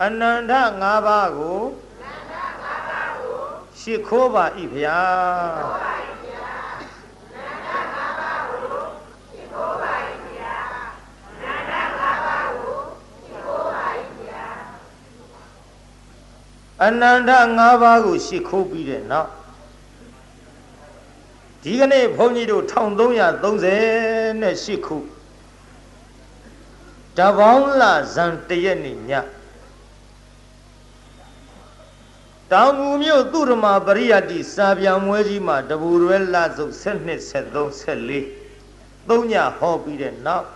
အနန္တ၅ပါးကိုရှိခိုးပါ၏ဗျာအနန္တ၅ပါးကိုရှိခိုးပြီးတဲ့နောက်ဒီကနေ့ဘုန်းကြီးတို့1338ခုတပေါင်းလဇန်တရက်နေ့ည တောင်ငူမြို့သူရမပရိယတ္တိစာပြန်မွဲကြီးမှာတဘူရွဲလစုပ်7နှစ်73 74သုံးညဟောပြီးတဲ့နောက်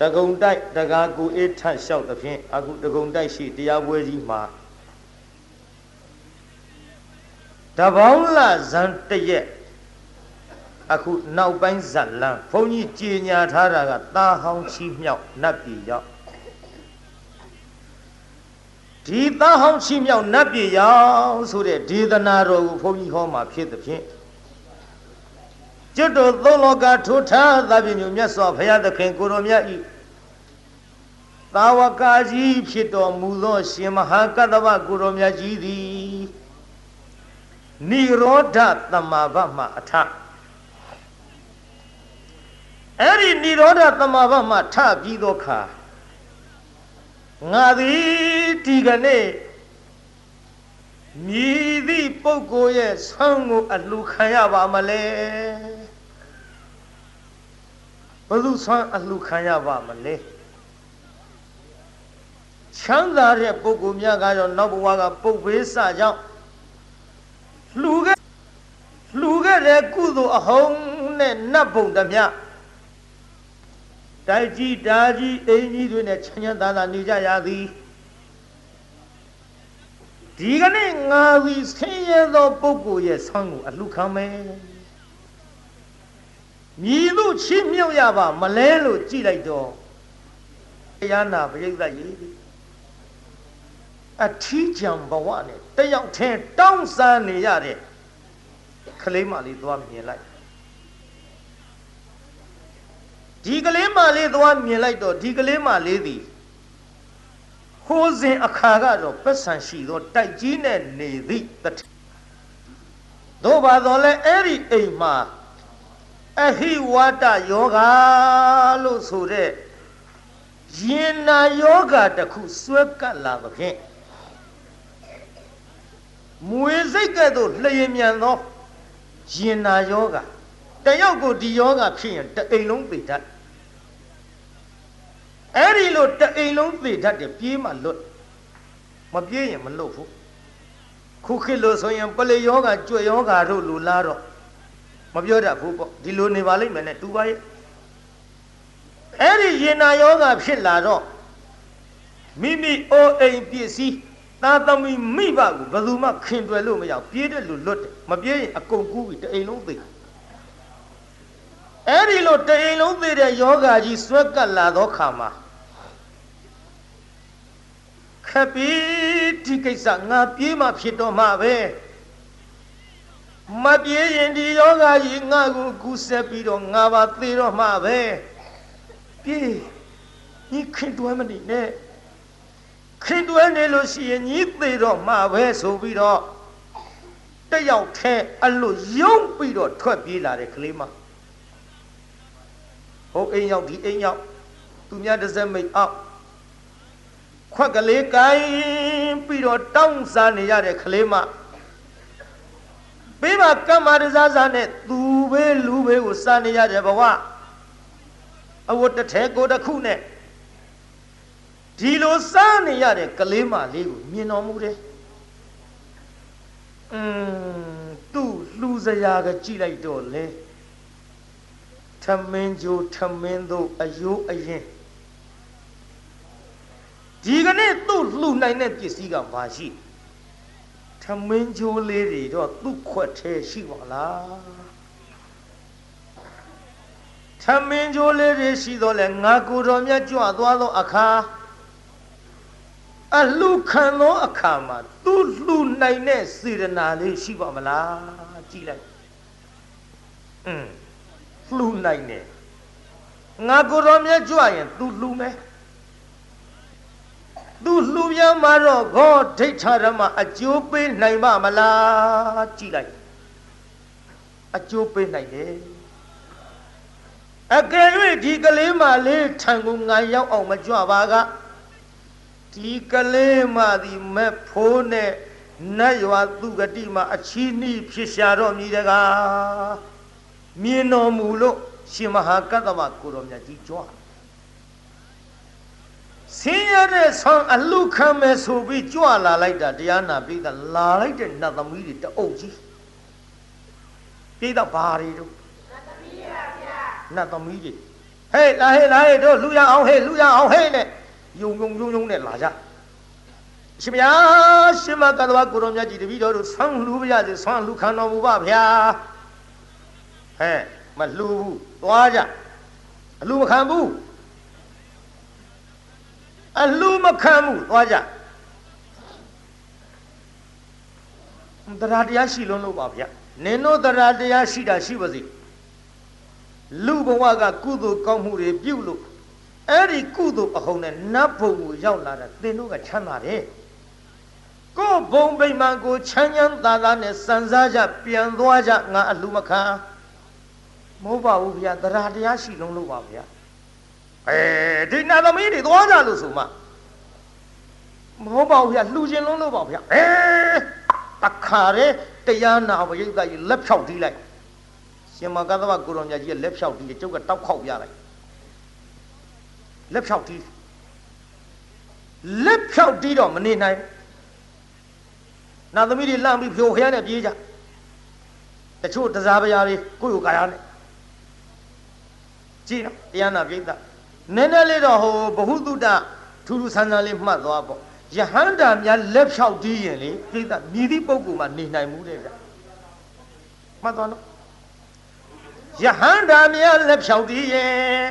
တကုံတိုက်တကားကိုအေးထတ်လျှောက်သဖြင့်အခုတကုံတိုက်ရှိတရားပွဲကြီးမှာတပေါင်းလဇန်တရက်အခုနောက်ပိုင်းဇက်လန်းဘုန်းကြီးကြေညာထားတာကတာဟောင်းချီမြောက်နတ်ပြည်ရောက် ဒီတာဟောင်းချီမြောက်နတ်ပြည်ရောက်ဆိုတဲ့ဒေသနာတော်ကိုဘုန်းကြီးဟောမှာဖြစ်သဖြင့်ကျွတ်တော်သုံးလောကထိုးထားသဗ္ဗညုမြတ်စွာဘုရားသခင်ကိုရောမြတ်ဤသာဝကာကြီးဖြစ်တော်မူသောရှင်မဟာကတ္တဗကိုရောမြတ်ကြီးသည်និရောဓတမ္မာဘမှအထအဲ့ဒီនិရောဓတမ္မာဘမှထပြီးသောခါငါသည် ဒီကနေ့မြည်သည့်ပုဂ္ဂိုလ်ရဲ့ဆွမ်းကိုအလှခံရပါမလဲဘယ်သူဆွမ်းအလှခံရပါမလဲချမ်းသာတဲ့ပုဂ္ဂိုလ်များကတော့နောက်ဘဝကပုပ်ဘေးစကြောင့်လှူခဲ့လှူခဲ့တဲ့ကုသိုလ်အဟုန်နဲ့နတ်ဘုံတမျှတိုက်ကြီးဓာကြီးအင်းကြီးတွေနဲ့ချမ်းချမ်းသာသာနေကြရသည် ဒီကနေ့ငါသည်ဆင်းရဲသောပုဂ္ဂိုလ်ရဲ့ဆောင်းကိုအလှခံမယ်မြည်လို့ချီးမြှောက်ရပါမလဲလို့ကြည်လိုက်တော့တရားနာပရိသတ်ကြီးအထီးကြံဘဝနဲ့တယောက်တည်းတောင်းဆန်းနေရတဲ့ကလေးမလေးသွားမြင်လိုက်ဒီကလေးမလေးသွားမြင်လိုက်တော့ဒီကလေးမလေးသည် ဟိုးစဉ်အခါကတော့ပက်ဆန်ရှိသောတိုက်ကြီးနဲ့နေသည့်တထတို့ပါတော့လဲအဲ့ဒီအိမ်မှာအဟိဝါဒယောဂလို့ဆိုတဲ့ရင်နာယောဂတစ်ခုဆွဲကပ်လာသဖြင့်မွေစိတ်ကဲ့သို့လျင်မြန်သောရင်နာယောဂတယောက်ကိုဒီယောဂဖြစ်ရင်တအိမ်လုံးသိတတ် အဲ့ဒီလိုတအိမ်လုံးသိတတ်တယ်ပြေးမှလွတ်မပြေးရင်မလွတ်ဘူးခုခေတ်လို့ဆိုရင်ပလေယောဂကြွယောဂတို့လူလားတော့မပြောတတ်ဘူးပေါ့ဒီလိုနေပါလိမ့်မယ်နဲ့တူပါရဲ့အဲ့ဒီရင်နာယောဂဖြစ်လာတော့မိမိအိုအိမ်ပစ္စည်းသားသမီးမိဘကိုဘယ်သူမှခင်တွယ်လို့မရပြေးတဲ့လူလွတ်တယ်မပြေးရင်အကုန်ကူးပြီးတအိမ်လုံးသိအဲ့ဒီလိုတအိမ်လုံးသိတဲ့ယောဂါကြီးဆွဲကပ်လာသောခါမှာ ခပ်ပြီးဒီကိစ္စငါပြေးမှဖြစ်တော့မှပဲမပြေးရင်ဒီယောဂါကြီးငါကိုကူးဆက်ပြီးတော့ငါပါသေတော့မှပဲပြေးညီခင်တွဲမနေနဲ့ခင်တွဲနေလို့ရှိရင်ညီသေးတော့မှပဲဆိုပြီးတော့တယောက်ထဲအလို့ယုံပြီးတော့ထွက်ပြေးလာတဲ့ကလေးမဟုတ်အိမ်ရောက်ဒီအိမ်ရောက်သူများတစ်စက်မိတ်အောက် ခွက်ကလေးကိုင်းပြီးတော့တောင်းစားနေရတဲ့ကလေးမပေးပါကမ္မာတစားစားနဲ့သူပဲလူပဲကိုစားနေရတဲ့ဘဝအဝတ်တစ်ထဲကိုတစ်ခုနဲ့ဒီလိုစားနေရတဲ့ကလေးမလေးကိုမြင်တော်မူတယ်။အင်းသူ့လှူစရာကကြည့်လိုက်တော့လေထမင်းကြိုထမင်းတို့အယိုးအရင် ဒီကနေ့သူ့လှူနိုင်တဲ့ပစ္စည်းကဘာရှိထမင်းကြိုးလေးတွေတော့သူ့ခွက်သေးရှိပါလားထမင်းကြိုးလေးတွေရှိတော့လဲငါကိုယ်တော်မြတ်ကြွသွားသောအခါအလှခံသောအခါမှာသူလှူနိုင်တဲ့စေတနာလေးရှိပါမလားကြည့်လိုက်อืมလှူနိုင်တယ်ငါကိုယ်တော်မြတ်ကြွရင် तू လှူမယ် သူလှူပြန်มาတော့ဂောဒိဋ္ဌရမအကျိုးပေးနိုင်ပါမလားကြည်လိုက်အကျိုးပေးနိုင်တယ်အကယ်၍ဒီကလေးမလေးထံကိုငါရောက်အောင်မကြွပါကဒီကလေးမသည်မက်ဖိုးနဲ့နတ်ရွာသူဂတိမှာအချီးနှီးဖြစ်ရှာတော့မြည်တကားမြင်တော်မူလို့ရှင်မဟာကတ္တဗကိုတော်မြတ်ကြီးကြွ ဆင်းရဲတဲ့ဆောင်းအလူခံမဲ့ဆိုပြီးကြွလာလိုက်တာတရားနာပိသလာလိုက်တဲ့နတ်သမီးတွေတအုပ်ကြီးပိသဘာတွေတို့နတ်သမီးတွေဟေးလာဟေးလာဟေးတို့လူရအောင်ဟေးလူရအောင်ဟေးနဲ့ယုံယုံယုံယုံနဲ့လာကြရှင်ဗျာရှင်မကတ္တဝကိုရောမြတ်ကြီးတပည့်တော်တို့ဆွမ်းလူပါရစေဆွမ်းလူခံတော်မူပါဗျာဟဲ့မလူဘူးသွားကြအလူမခံဘူး အလူမခံဘူးသွားကြတရားတရားရှိလုံးလို့ပါဗျာနင်တို့တရားတရားရှိတာရှိပါစေလူဘဝကကုသိုလ်ကောင်းမှုတွေပြုလို့အဲ့ဒီကုသိုလ်အဟုန်နဲ့နတ်ဘုံကိုရောက်လာတာသင်တို့ကချမ်းသာတယ်ကိုဘုံဗိမာန်ကိုချမ်းချမ်းသာသာနဲ့စံစားကြပြန်သွားကြငါအလူမခံမဟုတ်ပါဘူးဗျာတရားတရားရှိလုံးလို့ပါဗျာ အဲဒီနာသမီးတွေသွားကြလို့ဆိုမှမဟုတ်ပါဘူးဗျာလှူခြင်းလုံးလို့ပါဗျာအဲတခါတည်းတရားနာပရိသတ်ကြီးလက်ဖြောက်တီးလိုက်ရှင်မကသဗ္ဗကိုရောင်မြတ်ကြီးရဲ့လက်ဖြောက်တီးကျုပ်ကတောက်ခောက်ပြလိုက်လက်ဖြောက်တီးလက်ဖြောက်တီးတော့မနေနိုင်နာသမီးတွေလန့်ပြီးဖြိုခရမ်းနဲ့ပြေးကြတချို့တစားပရာတွေကိုယ့်ကိုယ်ကာယနဲ့ကြည့်နော်တရားနာပြိဿ နည်းနည်းလေးတော့ဟိုဘ ഹു တုတထူးထူးဆန်းဆန်းလေးမှတ်သွားပေါ့ယဟန္တာများလက်ဖြောက်တီးရင်လေပြိဿမြည်သည့်ပုဂ္ဂိုလ်မှနေနိုင်မှုတဲ့ဗျမှတ်သွားနော်ယဟန္တာများလက်ဖြောက်တီးရင်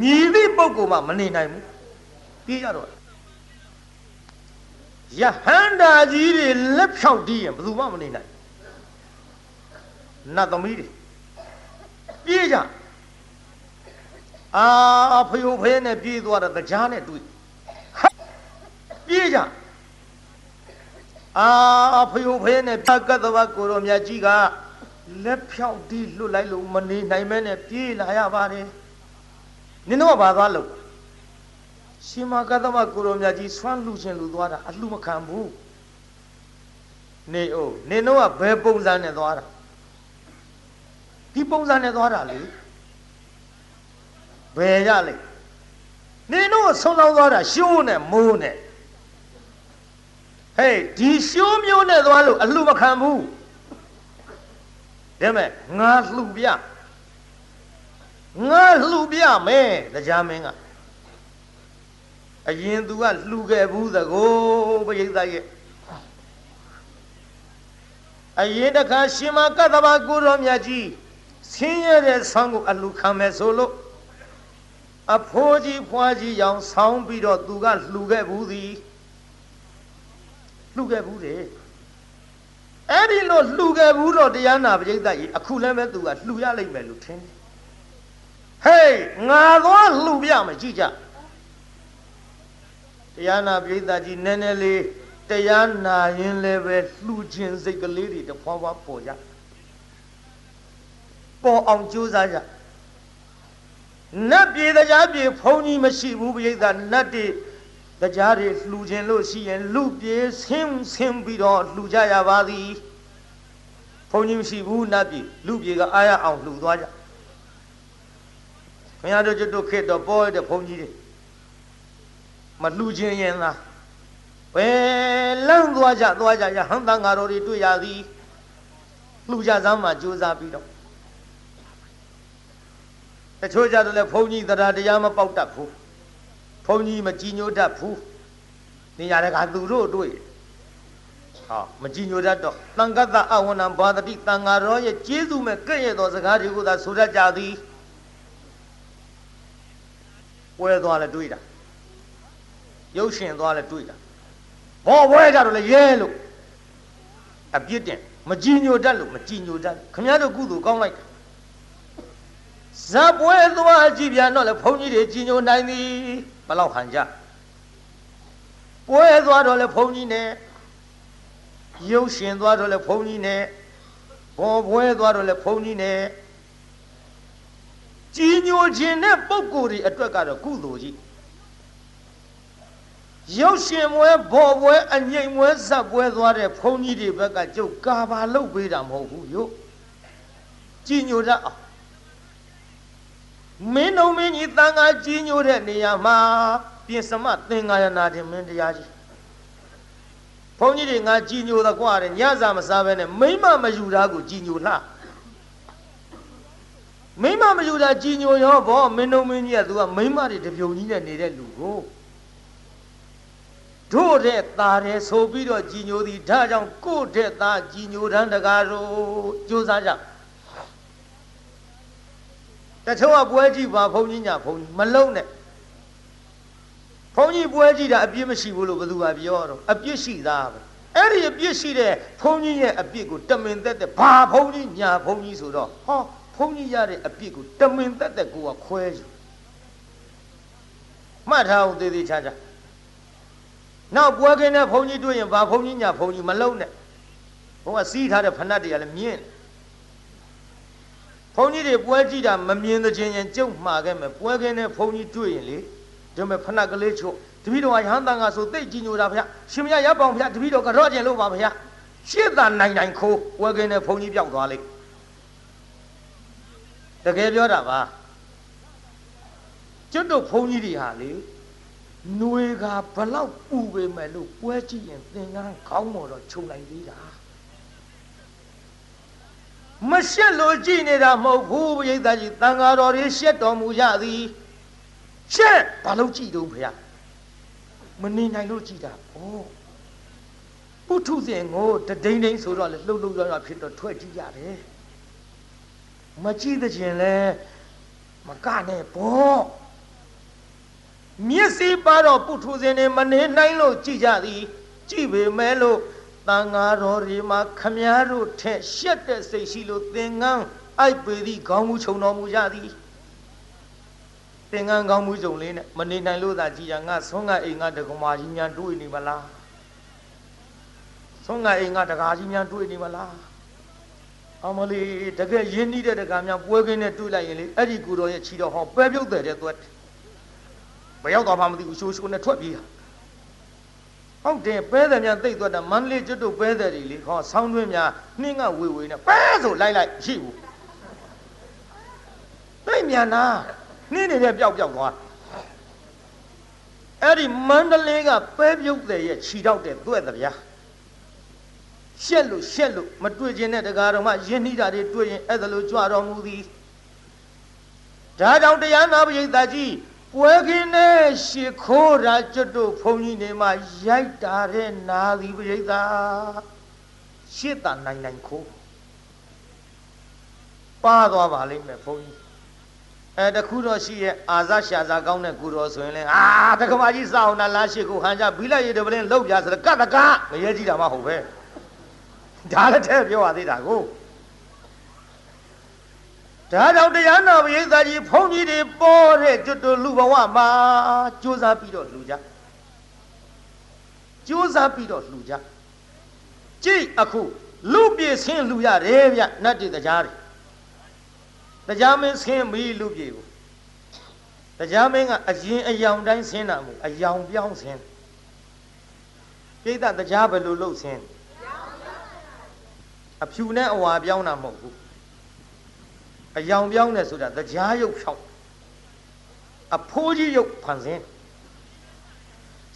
မြည်သည့်ပုဂ္ဂိုလ်မှမနေနိုင်ဘူးပြေးရတော့ယဟန္တာကြီးတွေလက်ဖြောက်တီးရင်ဘယ်သူမှမနေနိုင်နတ်သမီးတွေပြေးကြ အာဖယိုဖဲနဲ့ပြေးသွားတာတရားနဲ့တွေ့ပြေးကြအာဖယိုဖဲနဲ့ပြကတ္တဝကိုရောမြတ်ကြီးကလက်ဖြောက်တီးလွတ်လိုက်လို့မနေနိုင်မဲနဲ့ပြေးလာရပါတယ်နင်တို့ကဘာသွားလို့ရှင်မကတ္တမကိုရောမြတ်ကြီးဆွမ်းလူချင်းလူသွားတာအလှမခံဘူးနေအိုနင်တို့ကဘယ်ပုံစံနဲ့သွားတာဒီပုံစံနဲ့သွားတာလေ ဘယ်ရလဲနင်တို့ဆုံးလောင်းသွားတာရှိုးနဲ့မိုးနဲ့ဟေးဒီရှိုးမျိုးနဲ့သွားလို့အလှမခံဘူးဒါမဲ့ငါလှူပြငါလှူပြမယ်တရားမင်းကအရင်သူကလှူခဲ့ဘူးသကိုပရိသတ်ရဲ့အရင်တခါရှင်မကတ္တဗကိုရောမြတ်ကြီးဆင်းရဲတဲ့ဆောင်းကိုအလှခံမယ်ဆိုလို့ အဖိုးကြီးဖွားကြီးရောင်ဆောင်းပြီးတော့သူကလှူခဲ့ဘူးသည်လှူခဲ့ဘူးတယ်အဲ့ဒီလိုလှူခဲ့ဘူးတော့တရားနာပရိသတ်ကြီးအခုလည်းပဲသူကလှူရလိမ့်မယ်လို့ထင်တယ်ဟေးငါတော့လှူပြမယ်ကြည့်ကြတရားနာပရိသတ်ကြီးနည်းနည်းလေးတရားနာရင်လည်းပဲလှူခြင်းစိတ်ကလေးတွေတဖွာဖွာပေါ်ကြပေါ်အောင်ကြိုးစားကြ နတ်ပြေတရားပြေဘုံကြီးမရှိဘူးပြိဿနတ်တွေတရားတွေလှူခြင်းလို့ရှိရင်လူပြေဆင်းဆင်းပြီးတော့လှူကြရပါသည်ဘုံကြီးမရှိဘူးနတ်ပြေလူပြေကအားရအောင်လှူသွားကြခင်ဗျားတို့ကျွတ်တို့ခေတ်တော့ပေါ်တဲ့ဘုံကြီးတွေမလှူခြင်းရင်လားဘယ်လန့်သွားကြသွားကြရဟန်တန်ဃာတော်တွေတွေ့ရသည်လှူကြစမ်းမှကြိုးစားပြီးတော့ တချို့ကြတော့လေဘုန်းကြီးတရားတရားမပေါက်တတ်ဘူးဘုန်းကြီးမကြည်ညိုတတ်ဘူးနေရာကသူတို့တွေ့ဟောမကြည်ညိုတတ်တော့တန်ကတ္တအဝဏံဘာတတိတန်ဃာတော်ရဲ့ကျေးဇူးမဲ့ကဲ့ရဲ့သောစကားတွေကိုသာဆိုတတ်ကြသည်ပွဲသွားလဲတွေ့တာရုပ်ရှင်သွားလဲတွေ့တာဘောပွဲကြတော့လေရဲလို့အပြစ်တင်မကြည်ညိုတတ်လို့မကြည်ညိုတတ်ခမည်းတော်ကုသိုလ်ကောင်းလိုက်တာ ဇပ်ပွဲသွားကြည့်ပြန်တော့လေဘုန်းကြီးတွေကြီးညိုနိုင်သည်ဘလောက်ဟန်ကြပွဲသွားတော့လဲဘုန်းကြီးနဲ့ရုပ်ရှင်သွားတော့လဲဘုန်းကြီးနဲ့ဘောပွဲသွားတော့လဲဘုန်းကြီးနဲ့ကြီးညိုခြင်းနဲ့ပုံကိုယ်တွေအတွက်ကတော့ကုသိုလ်ကြီးရုပ်ရှင်ပွဲဘော်ပွဲအငိမ်ပွဲဇက်ပွဲသွားတဲ့ဘုန်းကြီးတွေဘက်ကကျုပ်ကာဘာလုပ်ပေးတာမဟုတ်ဘူးယုတ်ကြီးညိုတတ်အောင် မင်းတို့မင်းကြီးတန်ခါကြီးညိုတဲ့နေရာမှာပြင်စမသင်္ကာယနာတင်မင်းတရားကြီးဘုန်းကြီးတွေငါကြီးညိုသကွာတဲ့ညစာမစားဘဲနဲ့မိမမယူတာကိုကြီးညိုလှမိမမယူတာကြီးညိုရောဘောမင်းတို့မင်းကြီးကသူကမိမတွေတပြုံကြီးနဲ့နေတဲ့လူကိုတို့တဲ့သားတယ်ဆိုပြီးတော့ကြီးညိုသည်ဒါကြောင့်ကို့တဲ့သားကြီးညိုတန်းတကားတို့ကြိုးစားကြ တချို့ကပွဲကြည့်ပါဘုန်းကြီးညာဘုန်းကြီးမလုံနဲ့ဘုန်းကြီးပွဲကြည့်တာအပြစ်မရှိဘူးလို့ဘယ်သူကပြောတော့အပြစ်ရှိသားပဲအဲ့ဒီအပြစ်ရှိတဲ့ဘုန်းကြီးရဲ့အပြစ်ကိုတမင်သက်သက်ဘာဘုန်းကြီးညာဘုန်းကြီးဆိုတော့ဟောဘုန်းကြီးရတဲ့အပြစ်ကိုတမင်သက်သက်ကိုကခွဲယူမှတ်ထားအောင်သေးသေးချာချာနောက်ပွဲခင်းတဲ့ဘုန်းကြီးတွေ့ရင်ဘာဘုန်းကြီးညာဘုန်းကြီးမလုံးနဲ့ဘုန်းကစီးထားတဲ့ဖဏတ်တွေကလည်းမြင့် ဘုန်းကြီးတွေပွဲကြည့်တာမမြင်တဲ့ချင်းရင်ကြုံမှာခဲ့မယ်ပွဲခင်းတဲ့ဘုန်းကြီးတွေ့ရင်လေဒီမဲ့ဖဏတ်ကလေးချို့တပည့်တော်ကရဟန်းတန်ကဆိုသိကြည်ညိုတာဗျာရှင်မရရပ်ပေါင်ဗျာတပည့်တော်ကတော့ကျင်လို့ပါဗျာရှစ်သာနိုင်နိုင်ခိုးပွဲခင်းတဲ့ဘုန်းကြီးပြောက်သွားလိမ့်တကယ်ပြောတာပါကျွတ်တို့ဘုန်းကြီးတွေဟာလေຫນွေကဘလောက်ပူပေမဲ့လို့ပွဲကြည့်ရင်သင်္ကန်းခေါင်းပေါ်တော့ခြုံလိုက်သေးတာ မရှက်လို့ကြည့်နေတာမဟုတ်ဘူးဘုရားကြီးတန်ဃာတော်တွေရှက်တော်မူကြသည်ရှက်ဘာလို့ကြည့်တော့ဖေမနေနိုင်လို့ကြည့်တာဩပုထုဇဉ်ကိုတဒိန်ဒိန်ဆိုတော့လေလှုပ်လှုပ်ရရဖြစ်တော့ထွက်ကြည့်ရတယ်မကြည့်တဲ့ခြင်းလဲမကနဲ့ပေါ့မျက်စိပါတော့ပုထုဇဉ်တွေမနေနိုင်လို့ကြည်ကြသည် ကြည်ပေမဲ့လို့ တန်ဃာတော်တွေမှာခမည်းတော်ထက်ရှက်တဲ့စိတ်ရှိလို့သင်္ကန်းအိုက်ပေသည်ခေါင်းမူခြုံတော်မူကြသည်သင်္ကန်းခေါင်းမူခြုံလေးနဲ့မနေနိုင်လို့သာကြည်ရငါဆုံးကအိမ်ကတကမာကြီးများတွေးနေမလားဆုံးကအိမ်ကတကာကြီးများတွေးနေမလားအမလေးတကယ်ရင်းနှီးတဲ့တကာများပွဲကင်းနဲ့တွေးလိုက်ရင်လေအဲ့ဒီကူတော်ရဲ့ခြေတော်ဟောပဲပြုတ်တယ်တဲ့သွက်ဘယ်ရောက်သွားမှမသိဘူးရှိုးရှိုးနဲ့ထွက်ပြေး ဟုတ်တယ်ပဲတယ်များတိတ်သွားတာမန္တလေးကျွတ်တို့ပဲတယ်တွေလေဟောဆောင်းတွင်းများနှင်းကဝေဝေနဲ့ပဲဆိုလိုက်လိုက်ရှိဘူးတိတ်မြန်နာနှင်းနေတဲ့ပျောက်ပျောက်သွားအဲ့ဒီမန္တလေးကပဲပြုတ်တယ်ရဲ့ခြိတော့တဲ့သွဲ့တယ်ဗျာရှက်လို့ရှက်လို့မတွေ့ခြင်းနဲ့တရားတော်မှယဉ်နှီးတာတွေတွေ့ရင်အဲ့ဒါလိုကြွတော်မူသည်ဒါကြောင့်တရားနာပရိသတ်ကြီး ပွဲခင်းနဲ့ရှ िख ိုးတာကျွတ်တို့ဘုန်းကြီးနေမှာရိုက်တာတဲ့နာသည်ပရိသတ်ရှစ်တာနိုင်နိုင်ခိုးပါသွားပါလိမ့်မယ်ဘုန်းကြီးအဲတခုတော့ရှိရဲ့အာဇရှာဇာကောင်းတဲ့ကုတော်ဆိုရင်လည်းအာတက္ကမကြီးစောင်းနာလားရှိကိုဟန်ကြဘီလိုက်ရတဲ့ပလင်းလောက်ပြဆိုတော့ကတကငရဲကြီးတာမှဟုတ်ပဲဒါလည်းတဲ့ပြောရသေးတာကို ဒါကြောင့်တရားနာပရိသတ်ကြီးဘုန်းကြီးတွေပေါ်တဲ့ကျွတ်တူလူဘဝမှာကြိုးစားပြီးတော့လှူကြကြိုးစားပြီးတော့လှူကြကြိတ်အခုလူပြေဆင်းလှူရတယ်ဗျနတ်တွေတရားတွေတရားမင်းဆင်းပြီးလူပြေကိုတရားမင်းကအရင်အယောင်တိုင်းဆင်းတာမဟုတ်အယောင်ပြောင်းဆင်းပြိဿတရားဘယ်လိုလုပ်ဆင်းအဖြူနဲ့အဝါပြောင်းတာမဟုတ်ဘူး အယောင်ပြောင်းတယ်ဆိုတာတရားရုပ်ဖြောင်းအဖိုးကြီးရုပ်ဖန်ဆင်း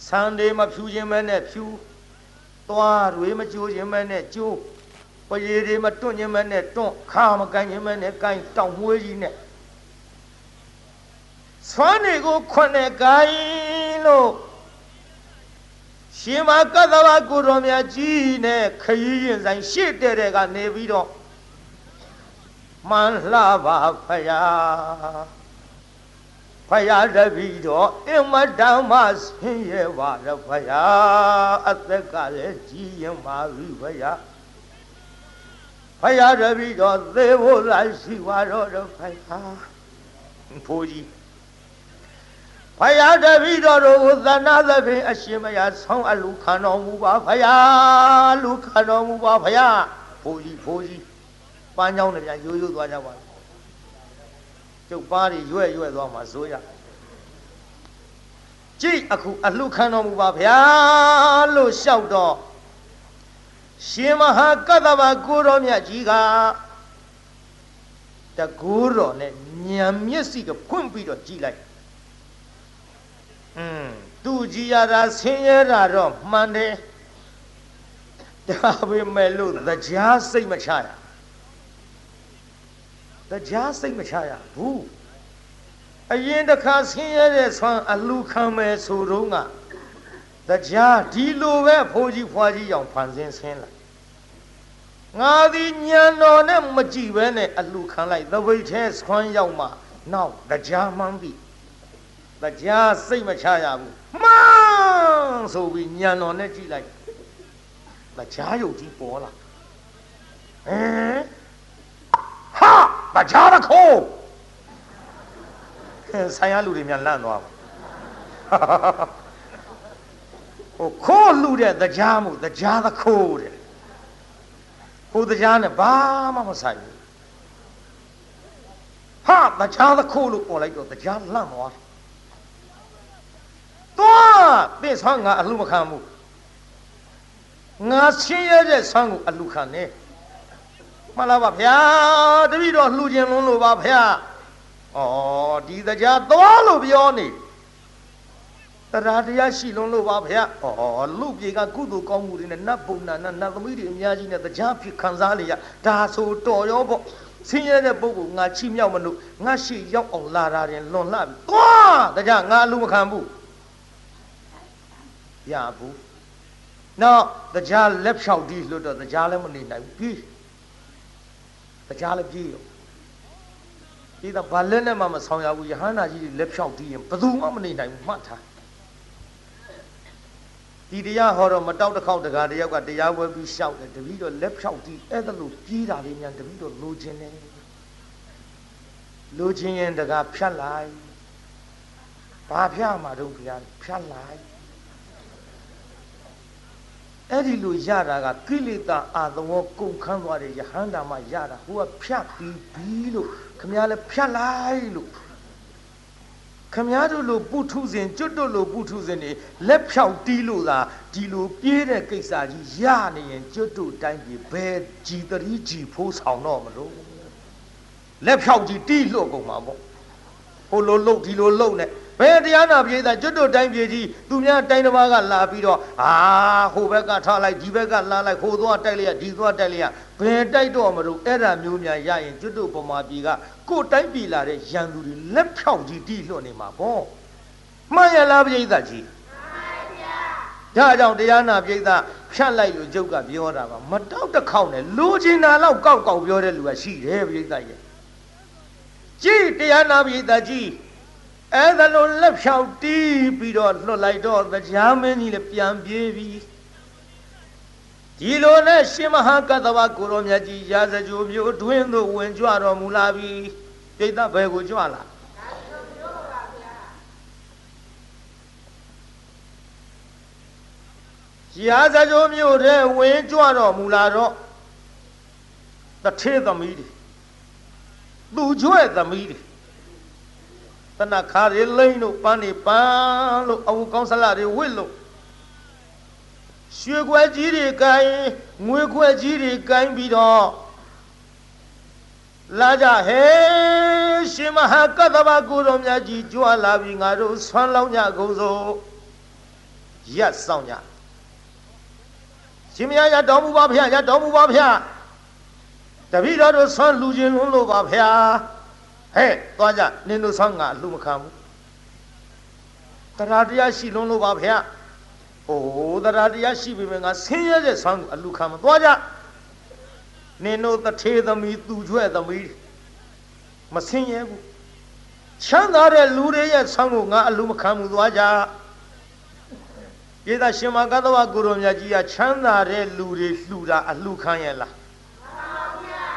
ဆန်တွေမဖြူခြင်းမဲနဲ့ဖြူသွားတွေမကြိုးခြင်းမဲနဲ့ကြိုးပရေတွေမတွန့်ခြင်းမဲနဲ့တွန့်ခါမကန်ခြင်းမဲနဲ့ကန်တောင်မွေးကြီးနဲ့ဆွမ်းတွေကိုခွနဲ့ကိုင်းလို့ရှင်မကသဝကိုတော်မြတ်ကြီးနဲ့ခရီးရင်ဆိုင်ရှေ့တဲ့တဲ့ကနေပြီးတော့ မှန်လှပါဖယားဖယားတပည့်တော်အင်မတန်မှဆင်းရဲပါရဖယားအသက်ကလည်းကြီးရင်ပါပြီဖယားဖယားတပည့်တော်သေဖို့လာရှိပါတော့ဖယားဖိုးကြီးဖယားတပည့်တော်တို့ကိုသနာသဖြင့်အရှင်မယားဆောင်းအလူခံတော်မူပါဖယားလူခံတော်မူပါဖယားဖိုးကြီးဖိုးကြီး ပန်းချောင်းတွေပြန်ရိုးရိုးသွားကြပါလားကျုပ်ပါးတွေရွဲ့ရွဲ့သွားမှာစိုးရကြည့်အခုအလှခံတော်မူပါဗျာလို့လျှောက်တော့ရှင်မဟာကတ္တဗကိုတော်မြတ်ကြီးကတကူတော်နဲ့ညံမျက်စိကဖွင့်ပြီးတော့ကြည်လိုက်อืมသူကြည်ရတာဆင်းရဲတာတော့မှန်တယ်ဒါပေမဲ့လို့တရားစိတ်မချရ တရားစိတ်မချရဘူးအရင်တစ်ခါဆင်းရဲတဲ့ဆွမ်းအလူခံမယ်ဆိုတော့ကတရားဒီလိုပဲဖိုးကြီးဖွားကြီးအောင်ဖန်ဆင်းဆင်းလာငါသည်ညံတော်နဲ့မကြည့်ပဲနဲ့အလူခံလိုက်သပိတ်ထဲဆွမ်းရောက်မှနောက်တရားမှန်းပြီတရားစိတ်မချရဘူးမှန်ဆိုပြီးညံတော်နဲ့ကြည့်လိုက်တရားယုတ်ကြီးပေါ်လာဟမ် ဟာတရားတခိုးဆိုင်ရလူတွေများလန့်သွားပါဟိုခိုးလူတဲ့တရားမှုတရားသခိုးတဲ့ဟိုတရားနဲ့ဘာမှမဆိုင်ဘူးဟာတရားသခိုးလို့ပေါ်လိုက်တော့တရားလန့်သွားသွားသိဆောင်းငါအလှမခံဘူးငါဆင်းရဲတဲ့ဆောင်းကိုအလှခံနေ မှန်လားပါဗျာတပည့်တော်လှူခြင်းလုံးလို့ပါဗျာဩဒီတရားသွားလို့ပြောနေတရားတရားရှိလုံးလို့ပါဗျာဩလူပြေကကုသိုလ်ကောင်းမှုတွေနဲ့နတ်ဘုံနာနတ်သမီးတွေအများကြီးနဲ့တရားဖြစ်ခံစားနေရဒါဆိုတော်ရောပေါ့ဆင်းရဲတဲ့ပုဂ္ဂိုလ်ငါချိမြောက်မလို့ငါရှိရောက်အောင်လာတာရင်လွန်လှပြီသွားတရားငါအလူမခံဘူးရဘူးနောက်တရားလက်ဖြောက်ဒီလို့တော့တရားလည်းမနေနိုင်ဘူးပြီး တရားလည်းပြီးရောဒီတော့ဘာလက်နဲ့မှမဆောင်ရဘူးယဟန္တာကြီးလက်ဖြောက်ဒီရင်ဘယ်သူမှမနေနိုင်ဘူးမှတ်ထားဒီတရားဟောတော့မတောက်တစ်ခေါက်တကားတယောက်ကတရားဝဲပြီးရှောက်တယ်တပည့်တော့လက်ဖြောက်ဒီအဲ့ဒါလို့ပြေးတာလေးများတပည့်တော့လိုချင်တယ်လိုချင်ရင်တကားဖြတ်လိုက်ဘာဖြတ်မှာတော့ဘုရားဖြတ်လိုက် အဲ့ဒီလိုရတာကကိလေသာအာသဝကုန်ခန်းသွားတဲ့ယဟန္တာမှရတာဟိုကဖြတ်ပြီးပြီးလို့ခမည်းလည်းဖြတ်လိုက်လို့ခမည်းတို့လိုပုထုဇဉ်ကျွတ်တို့လိုပုထုဇဉ်တွေလက်ဖြောက်တီးလို့သာဒီလိုပြေးတဲ့ကိစ္စကြီးရနေရင်ကျွတ်တို့တိုင်းပြည်ဘယ်ကြည်တရီကြည်ဖိုးဆောင်တော့မလို့လက်ဖြောက်ကြီးတီးလို့ကုန်မှာပေါ့ဟိုလိုလှုပ်ဒီလိုလှုပ်နဲ့ ဘယ်တရားနာပြေးတာကျွတ်တို့တိုင်းပြေကြီးသူများတိုင်းတစ်ပါးကလာပြီးတော့အာဟိုဘက်ကထားလိုက်ဒီဘက်ကလာလိုက်ဟိုသွားတိုက်လိုက်ဒီသွားတိုက်လိုက်ဘယ်တိုက်တော့မလို့အဲ့ဒါမျိုးများရရင်ကျွတ်တို့ပမာပြေကကိုယ်တိုင်းပြည်လာတဲ့ရန်သူတွေလက်ဖြောက်ကြီးတီးလွှတ်နေမှာပေါ့မှန်ရလားပြေးသားကြီးဒါကြောင့်တရားနာပြေးသားဖြတ်လိုက်လို့ကျုပ်ကပြောတာပါမတောက်တစ်ခေါက်နဲ့လူချင်းနာလောက်ကောက်ကောက်ပြောတဲ့လူကရှိတယ်ပြေးသားရဲ့ကြည်တရားနာပြေးသားကြီး အဲ့ဒါလိုလက်ဖြောက်တီးပြီးတော့လွတ်လိုက်တော့တရားမင်းကြီးလည်းပြန်ပြေးပြီဒီလိုနဲ့ရှင်မဟာကတ္တဝကိုရောမြတ်ကြီးရာဇကြိုမျိုးတွင်းသို့ဝင်ကြွတော်မူလာပြီပြိဿဘယ်ကိုကြွလာရာဇကြိုမျိုးတဲ့ဝင်ကြွတော်မူလာတော့တထေသမီးတွေသူကျွဲ့သမီးတွေ တနခါတွေလိမ့်လို့ပန်းတွေပန်းလို့အဝကောင်းစလာတွေဝစ်လို့ရွှေခွက်ကြီးတွေကိုင်းငွေခွက်ကြီးတွေကိုင်းပြီးတော့လာကြဟဲရှင်မဟာကတ္တဗကိုတော်မြတ်ကြီးကြွလာပြီးငါတို့ဆွမ်းလောင်းကြကုန်စို့ရက်ဆောင်ကြရှင်မရရတော်မူပါဖျားရတော်မူပါဖျားတပည့်တော်တို့ဆွမ်းလူချင်းလုံးလို့ပါဖျား ဟဲ့သွားကြနင်တို့ဆောင်းငါအလှမခံဘူးတရားတရားရှိလုံးလို့ပါဖေ။အိုးတရားတရားရှိပြီပဲငါဆင်းရဲတဲ့ဆောင်းကိုအလှခံမသွားကြနင်တို့တထေသမီးသူကျွဲ့သမီးမဆင်းရဲဘူးချမ်းသာတဲ့လူတွေရဲ့ဆောင်းကိုငါအလှမခံဘူးသွားကြယေသရှင်မကသဝကိုရောမြတ်ကြီးကချမ်းသာတဲ့လူတွေလှူတာအလှခံရဲ့လားမှန်ပါဗျာ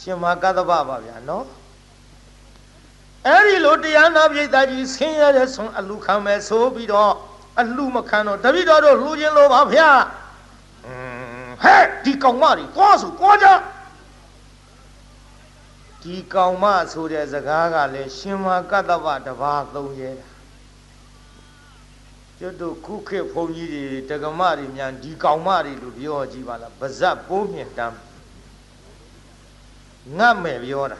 ရှင်မကသဝပါဗျာနော် အဲ့ဒီလိုတရားနာပိဋကကြီးဆင်းရဲတဲ့ဆုံးအလူခံမယ်ဆိုပြီးတော့အလူမခံတော့တပိတော်တို့လှူခြင်းလို့ပါဗျာอืมဟဲ့ဒီကောင်မကြီးသွားဆိုသွားကြဒီကောင်မဆိုတဲ့စကားကလည်းရှင်မကတ္တဗတပါးသုံးရဲတာကျွတ်တို့ခုခေတ်ဘုန်းကြီးတွေတက္ကမတွေများဒီကောင်မတွေလို့ပြောကြည့်ပါလားပါဇက်ပိုးမြင့်တမ်းငတ်မယ်ပြောတာ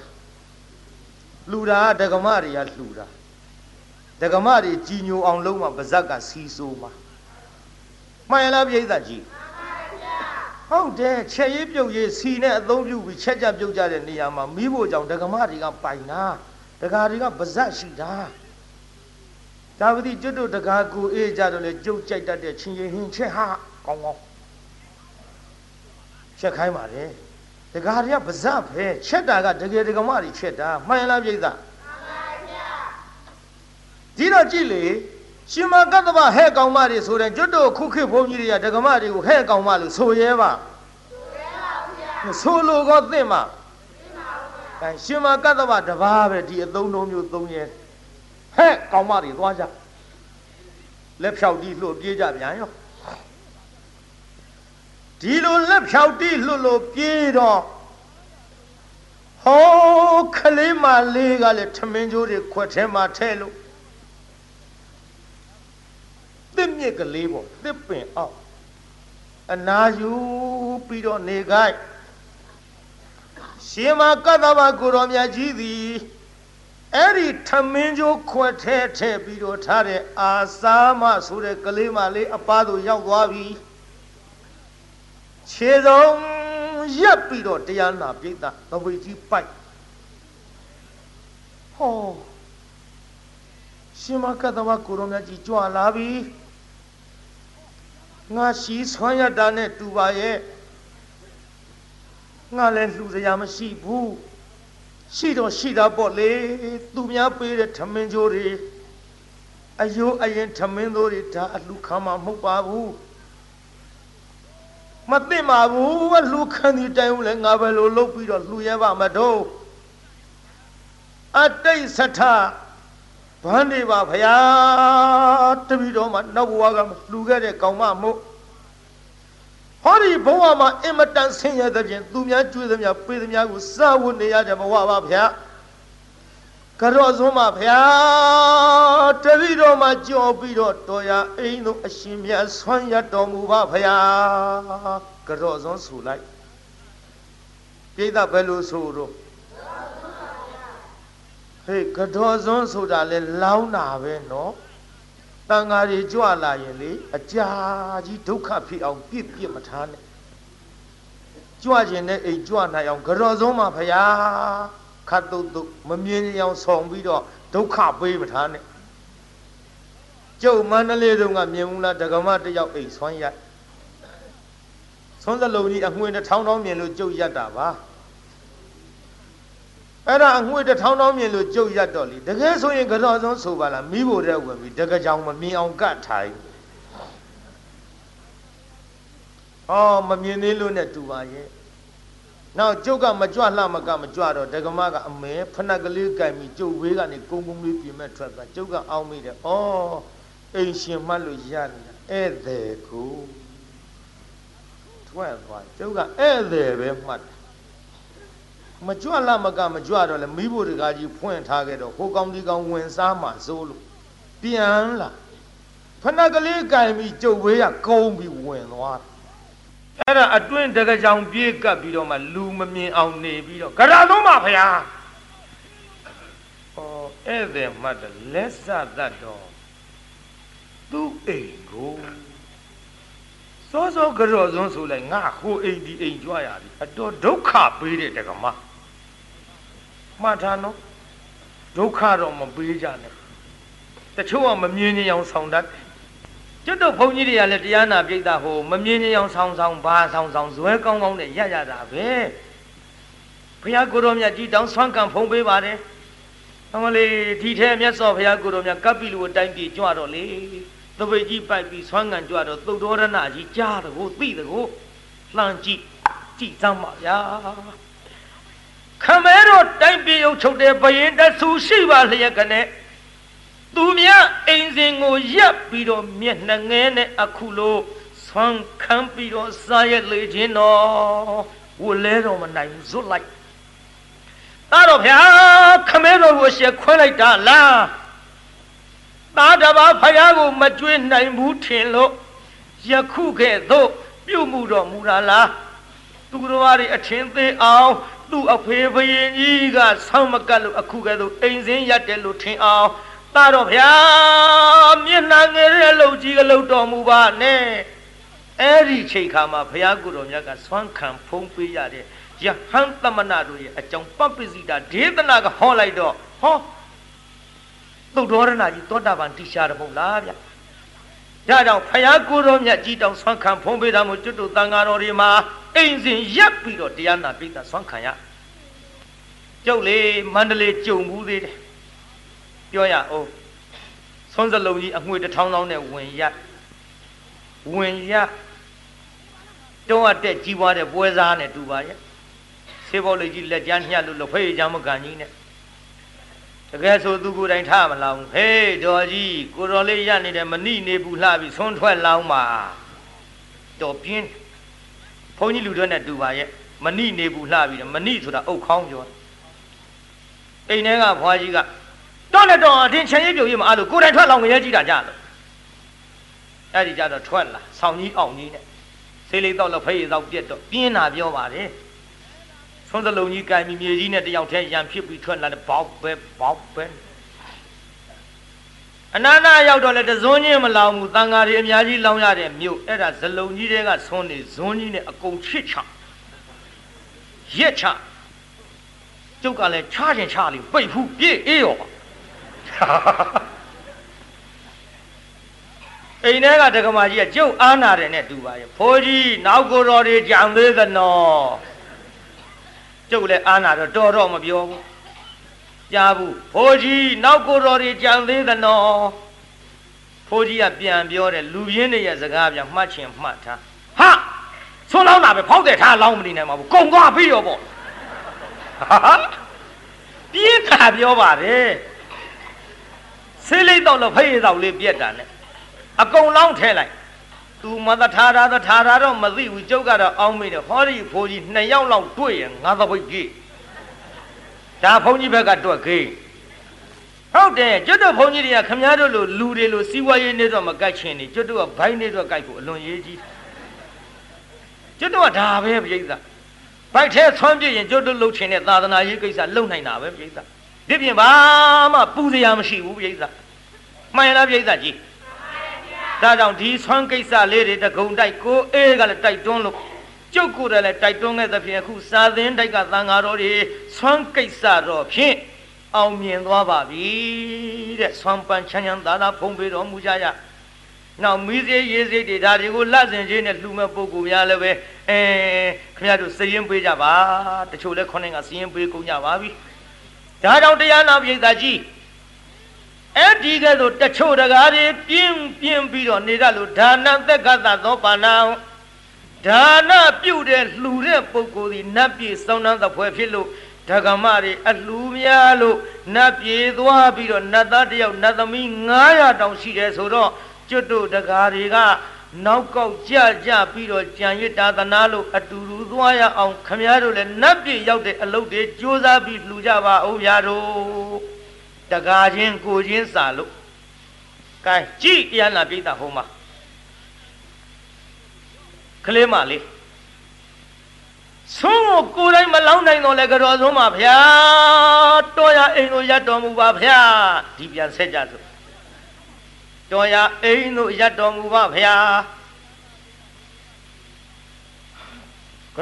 လှူတာတက္ကမတွေကလှူတာတက္ကမတွေကြီးညိုအောင်လုံးမှာပါဇက်ကစီးဆိုးမှာမှန်ရလားပြိဿကြီးဟုတ်တယ်ချက်ရေးပြုတ်ရေးစီနဲ့အသုံးပြုပြီးချက်ကြပြုတ်ကြတဲ့နေရာမှာမိဖို့ကြောင့်ဒကမတွေကပိုင်တာဒကာတွေကပါဇက်ရှိတာဒါဝတိကျွတ်တို့ဒကာကူအေးကြတော့လေကြုတ်ကြိုက်တတ်တဲ့ချင်းရင်ဟင်းချက်ဟာကောင်းကောင်းချက်ခိုင်းပါလေ ဒကာတွေကပါဇက်ပဲချက်တာကတကယ်ဒကမတွေချက်တာမှန်လားပြိဿမှန်ပါဗျာဒီတော့ကြည့်လေရှင်မကတ္တဗဟဲ့ကောင်မတွေဆိုတဲ့ကျွတ်တို့ခုခေတ်ဘုန်းကြီးတွေကဒကမတွေကိုဟဲ့ကောင်မလို့ဆိုရဲပါဆိုလိုကောသင့်မှာအဲရှင်မကတ္တဗတပါးပဲဒီအသုံးလုံးမျိုးသုံးရဲဟဲ့ကောင်မတွေသွားကြလက်ဖြောက်တီးလှုပ်ပြေးကြပြန်ရော ဒီလိုလက်ဖြောက်တီးလှုပ်လို့ပြေးတော့ဟောခလေးမလေးကလည်းထမင်းကြိုးတွေခွက်ထဲမှာထဲလို့တစ်မြစ်ကလေးပေါ့တစ်ပင်အောက်အနာယူပြီးတော့နေခိုင်းရှင်မကတ္တဗကိုရောမြတ်ကြီးသည်အဲ့ဒီထမင်းကြိုးခွက်ထဲထည့်ပြီးတော့ထားတဲ့အာစာမဆိုတဲ့ကလေးမလေးအပားတို့ရောက်သွားပြီ ခြေစုံရက်ပြီးတော့တရားနာပြိတ္တသဝေကြီးပိုက်ဟောရှင်မကတ္တဗကိုရောမြတ်ကြီးကြွလာပြီငါရှိဆွမ်းရတာနဲ့တူပါရဲ့ငါလည်းလှူစရာမရှိဘူးရှိတော့ရှိတာပေါ့လေသူများပေးတဲ့ထမင်းကြိုးတွေအယိုးအရင်ထမင်းတို့တွေဒါအလှခံမှာမဟုတ်ပါဘူး မသိမှာဘူးအလှခံဒီတိုင်ဦးလဲငါပဲလို့လုပ်ပြီးတော့လှူရပါမတော့အတိတ်စထဘန်းနေပါဖရာတပည့်တော်မှာနောက်ဘဝကလှူခဲ့တဲ့ကောင်မမို့ဟောဒီဘဝမှာအင်မတန်ဆင်းရဲတဲ့ပြင်သူများကျွေးသမျှပေးသမျှကိုစားဝတ်နေရတဲ့ဘဝပါဗျာ ကြော့စွန်းပါဗျာတပည့်တော်မှာကြော်ပြီးတော့တော်ရအိမ်တို့အရှင်မြတ်ဆွမ်းရတော်မူပါဗျာကြော့စွန်းဆူလိုက်ပြိဿဘယ်လိုဆိုတော့ဟေးကြော့စွန်းဆိုတာလဲလောင်းတာပဲနော်တန်ဃာတွေကြွလာရင်လေအကြာကြီးဒုက္ခဖြစ်အောင်ပြစ်ပြစ်မထားနဲ့ကြွခြင်းနဲ့အိမ်ကြွနိုင်အောင်ကြော်စုံးမှာဖရာ ခတ်တုတ်တုတ်မမြင်အောင်ဆောင်ပြီးတော့ဒုက္ခပေးမထားနဲ့ကျုပ်မန္တလေးတုန်းကမြင်ဘူးလားဒကမတယောက်အိမ်ဆွမ်းရိုက်ဆွမ်းစလုံးကြီးအငွေတစ်ထောင်တောင်းမြင်လို့ကျုပ်ရက်တာပါအဲ့ဒါအငွေတစ်ထောင်တောင်းမြင်လို့ကြုတ်ရက်တော့လေတကယ်ဆိုရင်ကြော်ဆုံးဆိုပါလားမိဖို့တဲ့ဝင်ပြီးတကကြောင်မမြင်အောင်ကတ်ထိုင်ဟောမမြင်သေးလို့နဲ့တူပါရဲ့ နောက်ကျုပ်ကမကြွလှမကမကြွတော့ဒကမကအမဲဖနက်ကလေးကြိုင်ပြီးကျုပ်ဝေးကနေကုန်းကုန်းလေးပြင်မဲ့ထွက်သွားကျုပ်ကအောင်းမိတယ်ဩအိမ်ရှင်မှတ်လို့ရနေတာဧည့်သည်ကိုထွက်သွားကျုပ်ကဧည့်သည်ပဲမှတ်မကြွလာမကမကြွတော့လဲမိဖို့တကားကြီးဖွင့်ထားခဲ့တော့ဟိုကောင်ဒီကောင်ဝင်စားမှစိုးလို့ပြန်လာဖဏကလေးကင်ပြီးကျုပ်ဝေးကကုန်းပြီးဝင်သွား အဲ့ဒါအတွင်းတကကြောင်ပြေးကပ်ပြီးတော့မှလူမမြင်အောင်နေပြီးတော့ကြရသုံးပါဗျာဩဧည့်သည်မှတ်တယ်လက်စသတ်တော့သူ့အိမ်ကိုစောစောကြော်စွန်းဆိုလိုက်ငါဟိုအိမ်ဒီအိမ်ကြွရပြီအတော်ဒုက္ခပေးတဲ့တကမမှတ်ထားနော်ဒုက္ခတော့မပေးကြနဲ့တချို့ကမမြင်ရင်အောင်ဆောင်တတ် ကျွတ်တော့ဘုန်းကြီးတွေကလည်းတရားနာပြိတ္တာဟိုမမြင်ရင်အောင်ဆောင်ဆောင်ဘာဆောင်ဆောင်ဇွဲကောင်းကောင်းနဲ့ရရတာပဲဘုရားကိုရောမြတ်ကြီးတောင်းဆွမ်းကံဖုံးပေးပါတယ်အမလေးဒီထဲမြတ်စွာဘုရားကိုရောမြတ်ကပ်ပြီလူအတိုင်းပြေကြွတော့လေသပိတ်ကြီးပိုက်ပြီးဆွမ်းငံကြွတော့သုတ်တော်ရဏကြီးကြားတကိုသိတကိုလှမ်းကြည့်ကြည့်စမ်းပါဗျာခမဲတော့တိုင်းပြည်ုပ်ချုပ်တဲ့ဘရင်တဆူရှိပါလျက်ကနေ သူမြအိမ်စဉ်ကိုရပ်ပြီးတော့မျက်နှငဲနဲ့အခုလိုဆွမ်းခံပြီးတော့စားရလေခြင်းတော့ဝလဲတော့မနိုင်ဘူးဇွတ်လိုက်သားတော်ဗျာခမဲတော်ကိုရှက်ခွဲလိုက်တာလားသားတပါဖယားကိုမကြွေးနိုင်ဘူးထင်လို့ယခုကဲ့သို့ပြုမှုတော်မူတာလားသူတော်ဘာတွေအထင်သေးအောင်သူ့အဖေဘရင်ကြီးကဆောင်းမကတ်လို့အခုကဲ့သို့အိမ်စင်းရက်တယ်လို့ထင်အောင် သားတော်ဗျာမျက်နှာငယ်တဲ့လှုပ်ကြီးကလှုပ်တော်မူပါနဲ့အဲ့ဒီချိန်ခါမှာဘုရားကိုယ်တော်မြတ်ကဆွမ်းခံဖုံးပေးရတဲ့ယဟန်သမဏတို့ရဲ့အကြောင်းပပ္ပစိတာဒေသနာကဟောလိုက်တော့ဟောသုတ်တော်ရဏကြီးသောတာပန်တိရှာတယ်မဟုတ်လားဗျဒါကြောင့်ဖယားကိုတော်မြတ်ကြီးတောင်ဆွမ်းခံဖုံးပေးတာမို့ကျွတ်တို့တန်ဃာတော်တွေမှာအိမ်စဉ်ရပ်ပြီးတော့တရားနာပိဋကဆွမ်းခံရကျုပ်လေမန္တလေးကြုံဘူးသေးတယ် ပြောရအောင်ဆွမ်းစလုံးကြီးအငွေတစ်ထောင်းထောင်းနဲ့ဝင်ရဝင်ရတုံးအတက်ကြီးပွားတဲ့ပွဲစားနဲ့တူပါရဲ့ဆေးဘောလေးကြီးလက်ကြားညှက်လို့လို့ဖေးကြမ်းမကန်ကြီးနဲ့တကယ်ဆိုသူကိုယ်တိုင်ထားမလောင်ဟေးတော်ကြီးကိုတော်လေးရနေတယ်မနိနေဘူးလှပြီးဆွန်းထွက်လောင်းပါတော်ပြင်းဘုန်းကြီးလူတွေနဲ့တူပါရဲ့မနိနေဘူးလှပြီးမနိဆိုတာအုတ်ခေါင်းပြောအိမ်ထဲကဘွားကြီးက တော့နဲ့တော့အတင်းချင်ရိပ်ပြုတ်ရမအားလို့ကိုယ်တိုင်ထွက်လောင်ငရဲကြည့်တာကြလို့အဲ့ဒီကြတော့ထွက်လာဆောင်းကြီးအောင်ကြီးနဲ့ဆေးလေးတော့လက်ဖေးတော့ပြက်တော့ပြင်းတာပြောပါတယ်ဆုံးစလုံးကြီးကံမြမြေကြီးနဲ့တယောက်တည်းရံဖြစ်ပြီးထွက်လာတဲ့ဘောက်ပဲဘောက်ပဲအနာနာရောက်တော့လေတဇွန်းချင်းမလောင်ဘူးတန်ဃာတွေအများကြီးလောင်ရတဲ့မြို့အဲ့ဒါဇလုံးကြီးတွေကဆွန်းနေဇွန်းကြီးနဲ့အကုန်ချစ်ချရက်ချကျုပ်ကလည်းချချင်ချလိပိတ်ဖူးပြေးအေးရော အိမ်ထဲကတက္ကမကြီးကကျုပ်အားနာတယ်နဲ့တူပါရဲ့ဖိုးကြီးနောက်ကိုတော်တွေကြံသေးသနော်ကျုပ်လည်းအားနာတော့တော်တော့မပြောဘူးကြားဘူးဖိုးကြီးနောက်ကိုတော်တွေကြံသေးသနော်ဖိုးကြီးကပြန်ပြောတယ်လူရင်းတွေရဲ့စကားပြန်မှတ်ချင်မှတ်ထားဟာဆွန်းလောင်းတာပဲဖောက်တယ်ထားလောင်းမနေနိုင်ပါဘူးကုံသွားပြီးရောပေါ့ဟာပြင်းတာပြောပါတယ် ဆေးလိမ့်တော့လို့ဖေးတော့လေးပြက်တာနဲ့အကုန်လောင်းထဲလိုက်သူမသထာတာသထာတာတော့မသိဘူးကျုပ်ကတော့အောင်းမိတယ်ဟောဒီဖိုးကြီးနှစ်ယောက်လောက်တွေ့ရင်ငါသပိတ်ကြီးဒါဘုန်းကြီးဘက်ကတွက်ခေးဟုတ်တယ်ကျွတ်တို့ဘုန်းကြီးတွေကခမည်းတော်လိုလူတွေလိုစီးပွားရေးနေတော့မကတ်ချင်နေကျွတ်တို့ကဘိုင်းနေတော့ကြိုက်ဖို့အလွန်ရေးကြီးကျွတ်တို့ကဒါပဲပြိဿဘိုက်ထဲဆွမ်းပြရင်ကျွတ်တို့လှုပ်ချင်တဲ့သာသနာရေးကိစ္စလှုပ်နိုင်တာပဲပြိဿ ဒီပြင်ဘာမှပူစရာမရှိဘူးပြိဿမှန်လားပြိဿကြီးဒါကြောင့်ဒီဆွမ်းကိစ္စလေးတွေတကုံတိုက်ကိုအေးကလည်းတိုက်တွန်းလို့ကျုပ်ကိုယ်တည်းလည်းတိုက်တွန်းခဲ့သဖြင့်အခုစာသင်တိုက်ကသံဃာတော်တွေဆွမ်းကိစ္စတော့ဖြင့်အောင်မြင်သွားပါပြီတဲ့ဆွမ်းပန်းချမ်းချမ်းသာသာဖုံးပေးတော်မူကြရနောက်မီးစေးရေးစေးတွေဒါတွေကိုလက်စင်ချင်းနဲ့လှူမဲ့ပုံကူများလည်းပဲအဲခင်ဗျားတို့စည်ရင်ပေးကြပါတချို့လည်းခေါင်းကစည်ရင်ပေးကုန်ကြပါပြီ ဒါကြောင့်တရားနာပိဋကကြီးအဲ့ဒီကဲ့သို့တချို့တကားတွေပြင်းပြင်းပြီးတော့နေရလို့ဒါနသက်ကသသောပါဏံဒါနပြုတဲ့လှူတဲ့ပုဂ္ဂိုလ်ဒီနတ်ပြည်စောင်းနှံသဖွယ်ဖြစ်လို့ဓကမတွေအလှူများလို့နတ်ပြည်သွားပြီးတော့နတ်သားတယောက်နတ်သမီး900တောင်ရှိတယ်ဆိုတော့ကျွတ်တို့တကားတွေက နောက်ကောက်ကြကြပြီးတော့ကြံရစ်တာသနာလို့အတူတူသွားရအောင်ခမည်းတော်လည်းနတ်ပြည်ရောက်တဲ့အလုပ်တွေကြိုးစားပြီးလှူကြပါဦးဗျာတို့တကားချင်းကိုချင်းစာလို့ကဲကြည့်တရားနာပြိတ္တာဟောမှာကလေးမလေးဆုံးကိုကိုယ်တိုင်မလောင်းနိုင်တော့လဲကြော်ဆုံးပါဗျာတော်ရအိမ်တို့ရတော်မူပါဗျာဒီပြန်ဆက်ကြစို့ တော်ရအိမ်တို့ရတော်မူပါဗျာ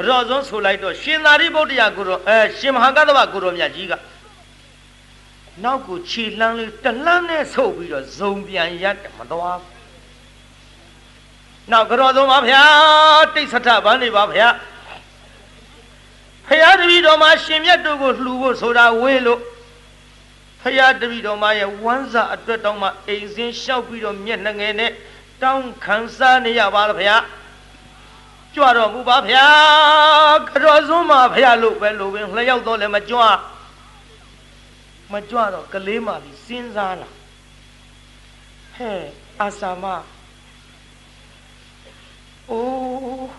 ကြော်ဆုံးဆိုလိုက်တော့ရှင်သာရိပုတ္တရာကိုရောအဲရှင်မဟာကတ္တဗကိုရောမြတ်ကြီးကနောက်ကိုခြေလှမ်းလေးတလှမ်းနဲ့ဆုပ်ပြီးတော့ဇုံပြန်ရက်မသွားနောက်ကြောသုံးပါဗျာတိတ်ဆထဗန်းနေပါဗျာဖရာတပည့်တော်မှာရှင်မြတ်တို့ကိုလှူဖို့ဆိုတာဝေးလို့ ဖရာတပည့်တော်မှာရဲ့ဝမ်းစာအတွက်တောင်းမှအိမ်စင်းလျှောက်ပြီးတော့မျက်နှငယ်နဲ့တောင်းခံစားနေရပါလားဗျာကြွတော်မူပါဗျာကတော်စွန်းမှာဗျာလို့ပဲလို့ပင်လျှောက်တော့လည်းမကြွမကြွတော့ကလေးမလေးစဉ်းစားလာဟဲ့အာစာမအိုး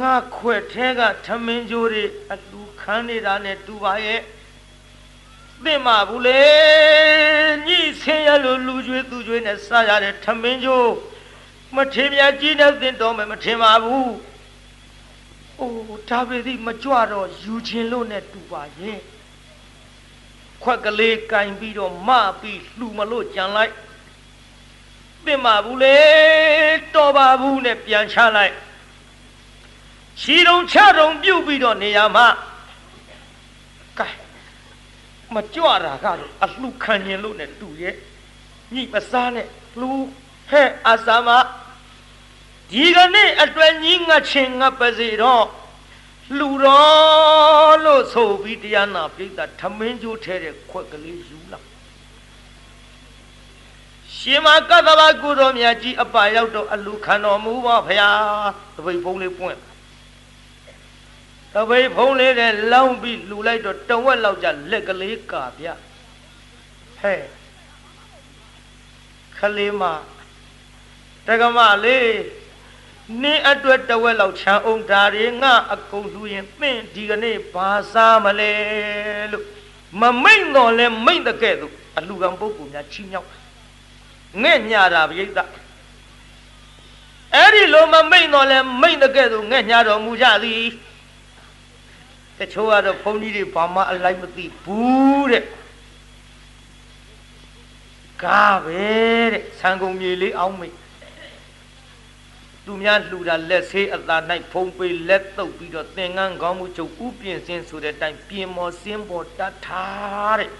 ငါခွက်ထဲကထမင်းကြိုးတွေအလူခန်းနေတာနဲ့တူပါရဲ့ သင့်မဘူးလေညှိဆင်းရလို့လူကျွေးသူကျွေးနဲ့စားရတဲ့ထမင်းကြိုးမထင်မြကြီးနဲ့သင်တော်မယ်မထင်ပါဘူး။အိုးဒါပေသည်မကြွတော့ယူခြင်းလို့နဲ့တူပါရဲ့။ခွက်ကလေးကင်ပြီးတော့မပြီးလှူမလို့ကြံလိုက်။သင်ပါဘူးလေတော်ပါဘူးနဲ့ပြန်ချလိုက်။ခြီတုံချတုံပြုတ်ပြီးတော့နေရမှာ။ကဲ မကြွတာကတော့အလှခံရင်လို့နဲ့တူရဲ့။ညိမစားနဲ့လှူဟဲ့အစာမဒီကနေ့အတွက်ကြီးငတ်ချင်းငတ်ပါစေတော့လူတော်လို့ဆိုပြီးတရားနာပိဋကထမင်းကျိုးထဲတဲ့ခွက်ကလေးယူလာရှင်မကသဗ္ဗကုတော်မြတ်ကြီးအပါရောက်တော့အလူခံတော်မူပါဖရာတပိတ်ဖုံးလေးပွင့် တပိတ်ဖုံးလေးနဲ့လောင်းပြီးလူလိုက်တော့တဝက်လောက်ကြလက်ကလေးကာပြဟဲ့ခလေးမတက္ကမလေးနင်းအတွက်တဝက်လောက်ချမ်းအောင်ဒါတွေငါအကုန်လူရင်သင်ဒီကနေ့ဘာစားမလဲလို့မမိတ်တော့လဲမိတ်တဲ့ကဲ့သို့အလူကံပုဂ္ဂိုလ်များချီးမြှောက်ငဲ့ညာတာပြိဿအဲ့ဒီလိုမမိတ်တော့လဲမိတ်တဲ့ကဲ့သို့ငဲ့ညာတော်မူကြသည် တချို့ကတော့ဘုန်းကြီးတွေဘာမှအလိုက်မသိဘူးတဲ့ကားပဲတဲ့ဆံကုန်မြေလေးအောင်းမိတ်သူများလှူတာလက်ဆေးအသာ၌ဖုံးပေးလက်တုပ်ပြီးတော့သင်္ကန်းကောင်းမှုချုပ်ဥပြင်စင်းဆိုတဲ့အတိုင်းပြင်မော်စင်းပေါ်တတ်ထားတဲ့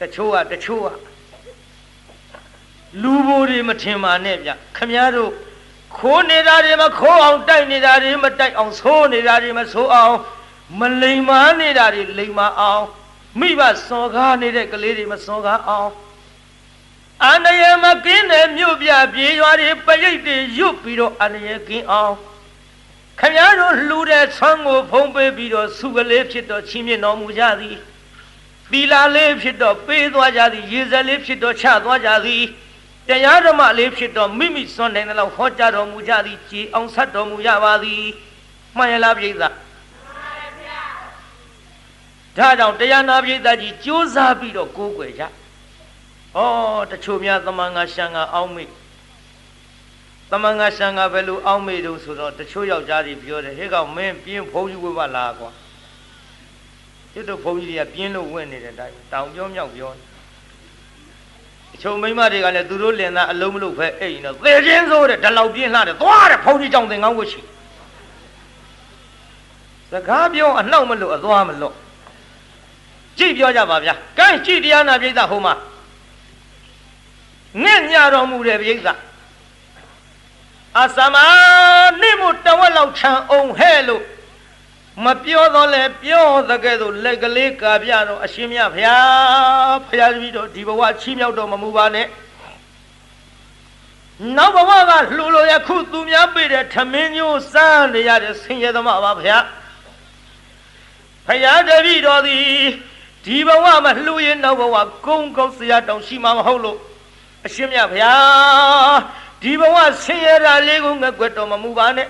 တချို့ကတချို့ကလူဘိုးတွေမထင်ပါနဲ့ဗျခမည်းတော် ခိုးနေတာတွေမခိုးအောင်တိုက်နေတာတွေမတိုက်အောင်ဆိုးနေတာတွေမဆိုးအောင်မလိမ်မာနေတာတွေလိမ်မာအောင်မိဘစော်ကားနေတဲ့ကလေးတွေမစော်ကားအောင်အန္တရာယ်မကင်းတဲ့မြို့ပြပြေးရွာတွေပရိတ်တွေရွတ်ပြီးတော့အန္တရာယ်ကင်းအောင်ခမည်းတော်လှူတဲ့ဆွမ်းကိုဖုံးပေးပြီးတော့စုကလေးဖြစ်တော့ချင်းမြင့်တော်မူကြသည်သီလာလေးဖြစ်တော့ပေးသွားကြသည်ရေစက်လေးဖြစ်တော့ချသွားကြသည် တရားဓမ္မလေးဖြစ်တော့မိမိစွန့်နိုင်တဲ့လောက်ဟောကြားတော်မူကြသည်ကြည်အောင်ဆက်တော်မူကြပါသည်မှန်ရလားပြိဿဒါကြောင့်တရားနာပြိဿကြီးကြိုးစားပြီးတော့ကိုးကွယ်ကြဩတချို့များသမန်ငါရှံငါအောင်းမိသမန်ငါရှံငါဘယ်လိုအောင်းမိတုံးဆိုတော့တချို့ယောက်ျားတွေပြောတယ်ဟဲ့ကောင်မင်းပြင်းဖုံးကြီးဝတ်ပါလားကွာကျွတ်တို့ဖုံးကြီးတွေကပြင်းလို့ဝင်နေတဲ့အတိုင်းတောင်ပြောမြောက်ပြောတ ချို့မိန်းမတွေကလည်းသူတို့လင်သားအလုံးမလို့ပဲအိမ်တော့သေချင်းဆိုတဲ့ဒီလောက်ပြင်းလှတယ်သွားတယ်ဖုံးကြီးကြောင့်သင်ကောင်းကိုရှိစကားပြောအနှောက်မလို့အသွားမလို့ကြည့်ပြောကြပါဗျာကဲကြည့်တရားနာပြိဿဟိုမှာငင့်ညတော်မူတယ်ပြိဿအသမနိမှုတဝက်လောက်ချမ်းအောင်ဟဲ့လို့ မပြောတော့လဲပြောသကဲ့သို့လက်ကလေးကာပြတော့အရှင်မြတ်ဖျားဖျားတပည့်တော်ဒီဘဝချီးမြှောက်တော်မမူပါနဲ့နောက်ဘဝကလှူလို့ရခုသူများပေးတဲ့ထမင်းညိုးစားနေရတဲ့ဆင်းရဲသမားပါဖျားဖျားတပည့်တော်သည်ဒီဘဝမှာလှူရင်နောက်ဘဝကုန်းကောက်စရာတောင်ရှိမှာမဟုတ်လို့အရှင်မြတ်ဗျာဒီဘဝဆင်းရဲတာလေးကိုငက်ွက်တော်မမူပါနဲ့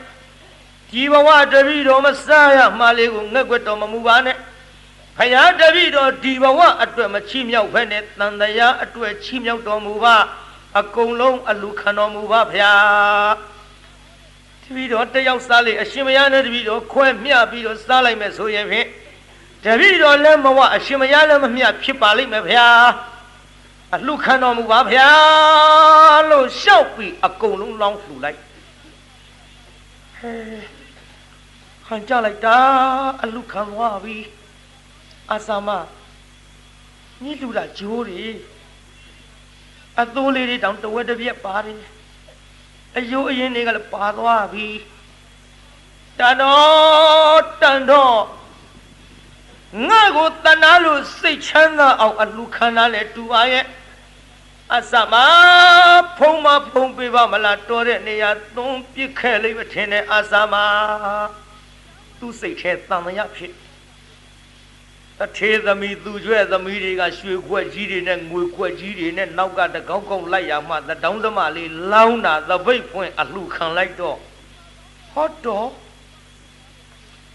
ဒီဘဝတပည့်တော်မစားရမှာလေးကိုငက်ွက်တော်မမူပါနဲ့ဖယားတပည့်တော်ဒီဘဝအတွက်မချီးမြှောက်ဖက်နဲ့တန်တရားအတွက်ချီးမြှောက်တော်မူပါအကုန်လုံးအလူခံတော်မူပါဗျာတပည့်တော်တယောက်စားလေအရှင်မယားနဲ့တပည့်တော်ခွဲမျှပြီးတော့စားလိုက်မယ်ဆိုရင်ဖြင့်တပည့်တော်လည်းမဝအရှင်မယားလည်းမမျှဖြစ်ပါလိမ့်မယ်ဗျာအလှခံတော်မူပါဗျာလို့လျှောက်ပြီးအကုန်လုံးလောင်းလှူလိုက် ဟဲဟန်ကြလိုက်တာအလှခံသွားပြီအစာမညှိလှူတာဂျိုးတွေအသိုးလေးတွေတောင်တဝက်တစ်ပြက်ပါတယ်အယိုးအရင်တွေကလည်းပါသွားပြီတန်တော့တန်တော့ငါ့ကိုတဏှာလို့စိတ်ချမ်းသာအောင်အလှခံတာလဲတူပါရဲ့ အစမဖုံးမဖုံးပေးပါမလားတော်တဲ့နေရာသုံးပြစ်ခဲ့လိမ့်မထင်တဲ့အာသာမသူ့စိတ်ထဲတန်မရဖြစ်တထေသမီးသူကျွဲ့သမီးတွေကရွှေခွက်ကြီးတွေနဲ့ငွေခွက်ကြီးတွေနဲ့နောက်ကတကောက်ကောက်လိုက်ရမှသတောင်းသမားလေးလောင်းတာသပိတ်ဖွင့်အလှခံလိုက်တော့ဟောတော့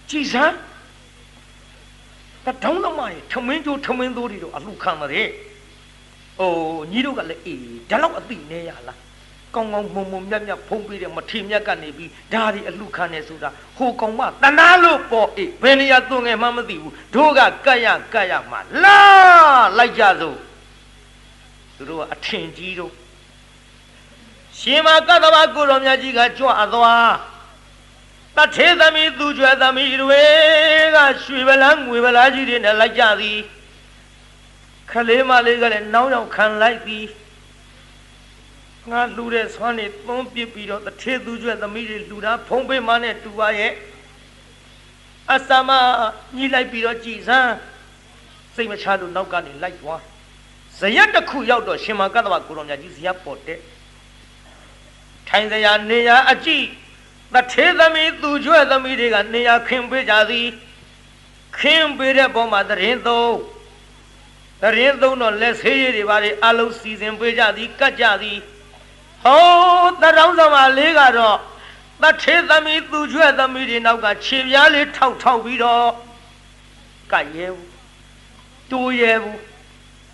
ကြည်စမ်းတတောင်းသမားရဲ့ထမင်းကျိုးထမင်းသိုးတွေတော့အလှခံတယ်။ အိုးညီတို့ကလည်းအေးဒါတော့အသိနေရလား။ကောင်းကောင်းမုံမုံမြတ်မြတ်ဖုံးပြီးတဲ့မထေမြတ်ကနေပြီးဒါဒီအလှခံနေဆိုတာဟိုကောင်မတနာလို့ပေါ်အေးဘယ်နေရာသွငယ်မှမသိဘူးတို့ကကတ်ရကတ်ရမှလာလိုက်ကြစို့သူတို့ကအထင်ကြီးတို့ရှင်မကတ္တဗကိုရောမြတ်ကြီးကကြွအသွားတထေသမီးသူကျွဲသမီးတွေ ကရွှေဗလန်းငွေဗလားကြီးတွေနဲ့လိုက်ကြသည် ခလေးမလေးကလည်းနောင်းရောက်ခံလိုက်သည်ငါလူတဲ့ဆွမ်းနေသွန်းပစ်ပြီးတော့တထေသူကျွဲသမီးတွေလူသားဖုံးပေးမနဲ့တူပါရဲ့အစမညီလိုက်ပြီးတော့ကြည်စမ်းစိတ်မချလို့နောက်ကနေလိုက်သွားဇရက်တစ်ခုရောက်တော့ရှင်မကတ္တဗကိုရောမြတ်ကြီးဇရက်ပေါ်တဲ့ထိုင်စရာနေရာအကြည့်တထေသမီးသူကျွဲ့သမီးတွေကနေရာခင်ပေးကြသည်ခင်ပေးတဲ့ပုံမှာတရင်သုံး တရင်သုံးတော့လက်ဆေးရည်တွေပါလေအလုံးစီစဉ်ပေးကြသည်ကတ်ကြသည်ဟောတရောင်းစမလေးကတော့တထေသမီးသူကျွဲ့သမီးတွေနောက်ကခြေပြားလေးထောက်ထောက်ပြီးတော့ကတ်ရဲဘူးတိုးရဲဘူး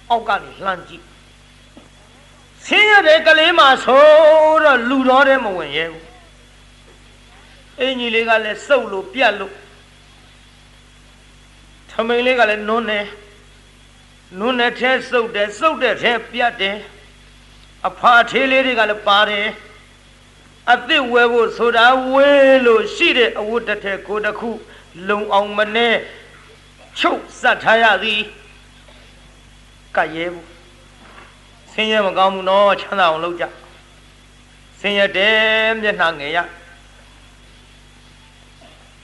အောက်ကနေလှမ်းကြည့်ဆင်းရဲတဲ့ကလေးမှဆိုတော့လူတော်တဲ့မဝင်ရဲဘူးအင်ကြီးလေးကလည်းစုပ်လို့ပြတ်လို့ထမိန်လေးကလည်းနုံးနေ နုံးနဲ့ထဲစုပ်တယ်စုပ်တဲ့ထဲပြတ်တယ်အဖာထေးလေးတွေကလည်းပါတယ်အသစ်ဝဲဖို့ဆိုတာဝဲလို့ရှိတဲ့အဝတ်တစ်ထည်ကိုတစ်ခု လုံအောင်မနဲ့ချုပ်စတ်ထားရသည်ကရဲဘူးဆင်းရဲမကောင်းဘူးနော်ချမ်းသာအောင်လုပ်ကြဆင်းရဲတယ်မျက်နှာငယ်ရ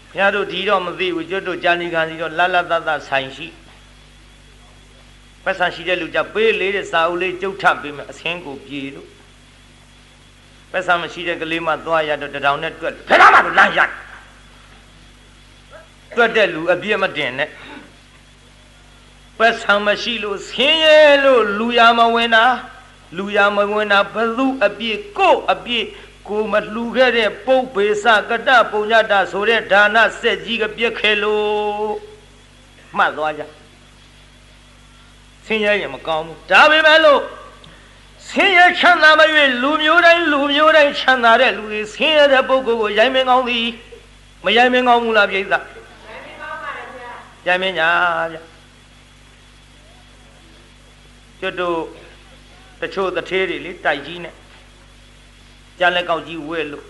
ဘုရားတို့ဒီတော့မသိဘူးကျွတ်တို့ကြာနေခံစီတော့လတ်လတ်တတ်တတ်ဆိုင်ရှိ ပတ်ဆံရှိတဲ့လူကြပေးလေးတဲ့စာအုပ်လေးကျုပ်ထပ်ပေးမယ်အဆင်းကိုပြေလို့ပတ်ဆံမရှိတဲ့ကလေးမှသွားရတော့တထောင်နဲ့တွက်ဘယ်တော့မှလမ်းရတွက်တဲ့လူအပြည့်မတင်နဲ့ပတ်ဆံမရှိလို့ဆင်းရဲလို့လူရမဝင်တာလူရမဝင်တာဘသူအပြည့်ကို့အပြည့်ကိုမလှူခဲ့တဲ့ပုပ်ပေစကတပုံညတဆိုတဲ့ဒါနစက်ကြီးကပြက်ခဲလို့မှတ်သွားကြ ဆင်းရဲရင်မကောင်းဘူးဒါပေမဲ့လို့ဆင်းရဲချမ်းသာမ၍လူမျိုးတိုင်းလူမျိုးတိုင်းချမ်းသာတဲ့လူတွေဆင်းရဲတဲ့ပုဂ္ဂိုလ်ကိုရိုင်းမင်းကောင်းသည်မရိုင်းမင်းကောင်းဘူးလားပြိဿရိုင်းမင်းကောင်းပါလေဗျာရိုင်းမင်းညာဗျာကျွတ်တို့တချို့တထေးတွေလေတိုက်ကြီးနဲ့ကြားလက်ကောက်ကြီးဝဲလို့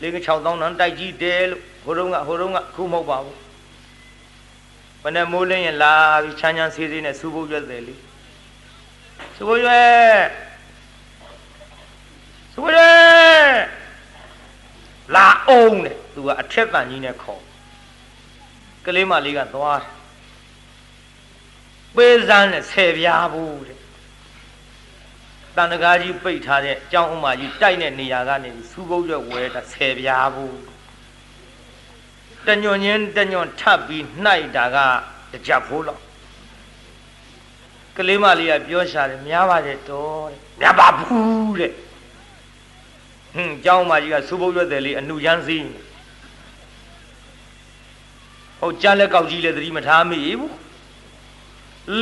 လေးက6000တန်းတိုက်ကြီးတဲလို့ဟိုတုန်းကဟိုတုန်းကခုမဟုတ်ပါဘူး ဘယ်နဲ့မိုးလင်းရင်လာပြီးချမ်းချမ်းဆေးဆေးနဲ့စူပုတ်ရွက်တယ်လေစူပုတ်ရွက်စူပုတ်ရွက်လာအောင်တဲ့သူကအထက်တန်ကြီးနဲ့ခေါ်ကလေးမလေးကသွားတယ်ပေးစမ်းနဲ့ဆယ်ပြားဘူးတဲ့တန်တကားကြီးပိတ်ထားတဲ့အကြောင်းဥမာကြီးတိုက်တဲ့နေရာကနေစူးကုတ်ရွက်ဝဲတာဆယ်ပြားဘူး တညွန်ချင်းတညွန်ထပ်ပြီးနှိုက်တာကတကြဖိုးလောက်ကလေးမလေးကပြောရှာတယ်များပါတယ်တော်တဲ့များပါဘူးတဲ့ဟွန်းကျောင်းမကြီးကစူးပုတ်ရွက်တယ်လေးအနုချမ်းစည်းဟုတ်ကြားလက်ကောက်ကြီးလည်းသတိမထားမိဘူး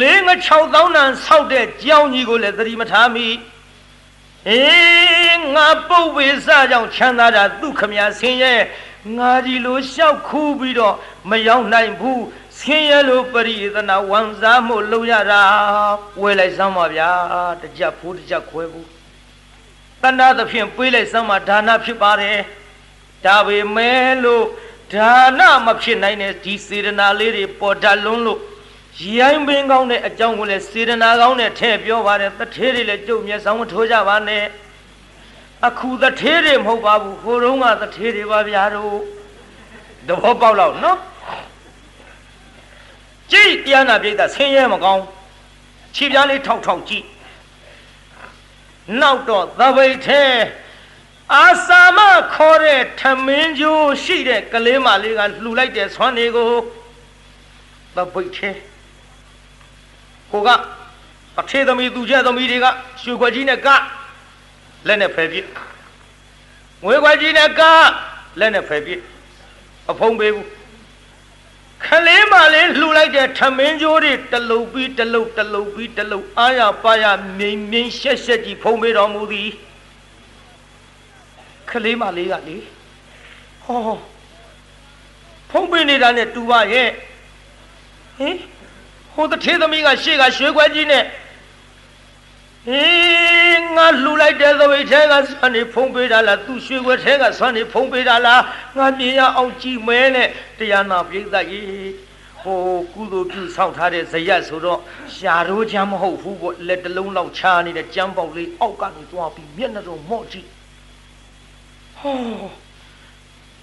လေးင6000တန်ဆောက်တဲ့ကြောင်ကြီးကိုလည်းသတိမထားမိအေးငါပုပ်ဝေစကြောင့်ချမ်းသာတာသူခမဆင်းရဲ ငါကြီးလိုလျှောက်ခူးပြီးတော့မရောက်နိုင်ဘူးဆင်းရဲလိုပရိသနာဝန်စားမှုလုပ်ရတာဝဲလိုက်စမ်းပါဗျာတကြဖိုးတကြခွဲဘူးတဏှာသဖြင့်ပေးလိုက်စမ်းပါဒါနဖြစ်ပါတယ်ဒါပေမဲ့လို့ဒါနမဖြစ်နိုင်တဲ့ဒီစေတနာလေးတွေပေါ်တတ်လွန်းလို့ရိုင်းပင်ကောင်းတဲ့အကြောင်းကိုလည်းစေတနာကောင်းနဲ့ထည့်ပြောပါတယ်တထေးတွေလည်းကြုံမျက်စောင်းမထိုးကြပါနဲ့ အခုတထေးတွေမဟုတ်ပါဘူးဟိုတုန်းကတထေးတွေပါဗျာတို့သဘောပေါက်လောက်နော်ကြည့်တရားနာပြိဿဆင်းရဲမကောင်းခြေပြားလေးထောက်ထောက်ကြည့်နောက်တော့သပိတ်ထဲအာစာမခေါ်တဲ့ထမင်းကျိုးရှိတဲ့ကလေးမလေးကလှူလိုက်တဲ့ဆွမ်းတွေကိုသပိတ်ထဲကိုကအထေသမီးသူကျသမီးတွေကရွှေခွက်ကြီးနဲ့က လက်နဲ့ဖယ်ပြစ်ငွေခွက်ကြီးနဲ့ကလက်နဲ့ဖယ်ပြစ်အဖုံးပေးဘူးခလေးမလေးလှူလိုက်တဲ့ထမင်းကျိုးတွေတလုတ်ပြီးတလုတ်တလုတ်ပြီးတလုတ်အာရပါရမြိန်မြိန်ရှက်ရှက်ကြီးဖုံးပေးတော်မူသည်ခလေးမလေးကလေဟောဖုံးပေးနေတာနဲ့တူပါရဲ့ဟင်ဟိုတထေးသမီးကရှေ့ကရွှေခွက်ကြီးနဲ့ ဟင်းငါလှူလိုက်တဲ့သဝိထဲကဆွမ်းနေဖုံးပေးတာလားသူရွှေခွက်ထဲကဆွမ်းနေဖုံးပေးတာလားငါမြင်ရအောင်ကြည့်မဲနဲ့တရားနာပြိဿကြီးဟိုကုသိုလ်ပြုဆောက်ထားတဲ့ဇရက်ဆိုတော့ရှာရိုးချမ်းမဟုတ်ဘူးပေါ့လက်တလုံးလောက်ချာနေတဲ့ကြမ်းပေါက်လေးအောက်ကနေသွားပြီးမျက်နှာတော့မော့ကြည့်ဟော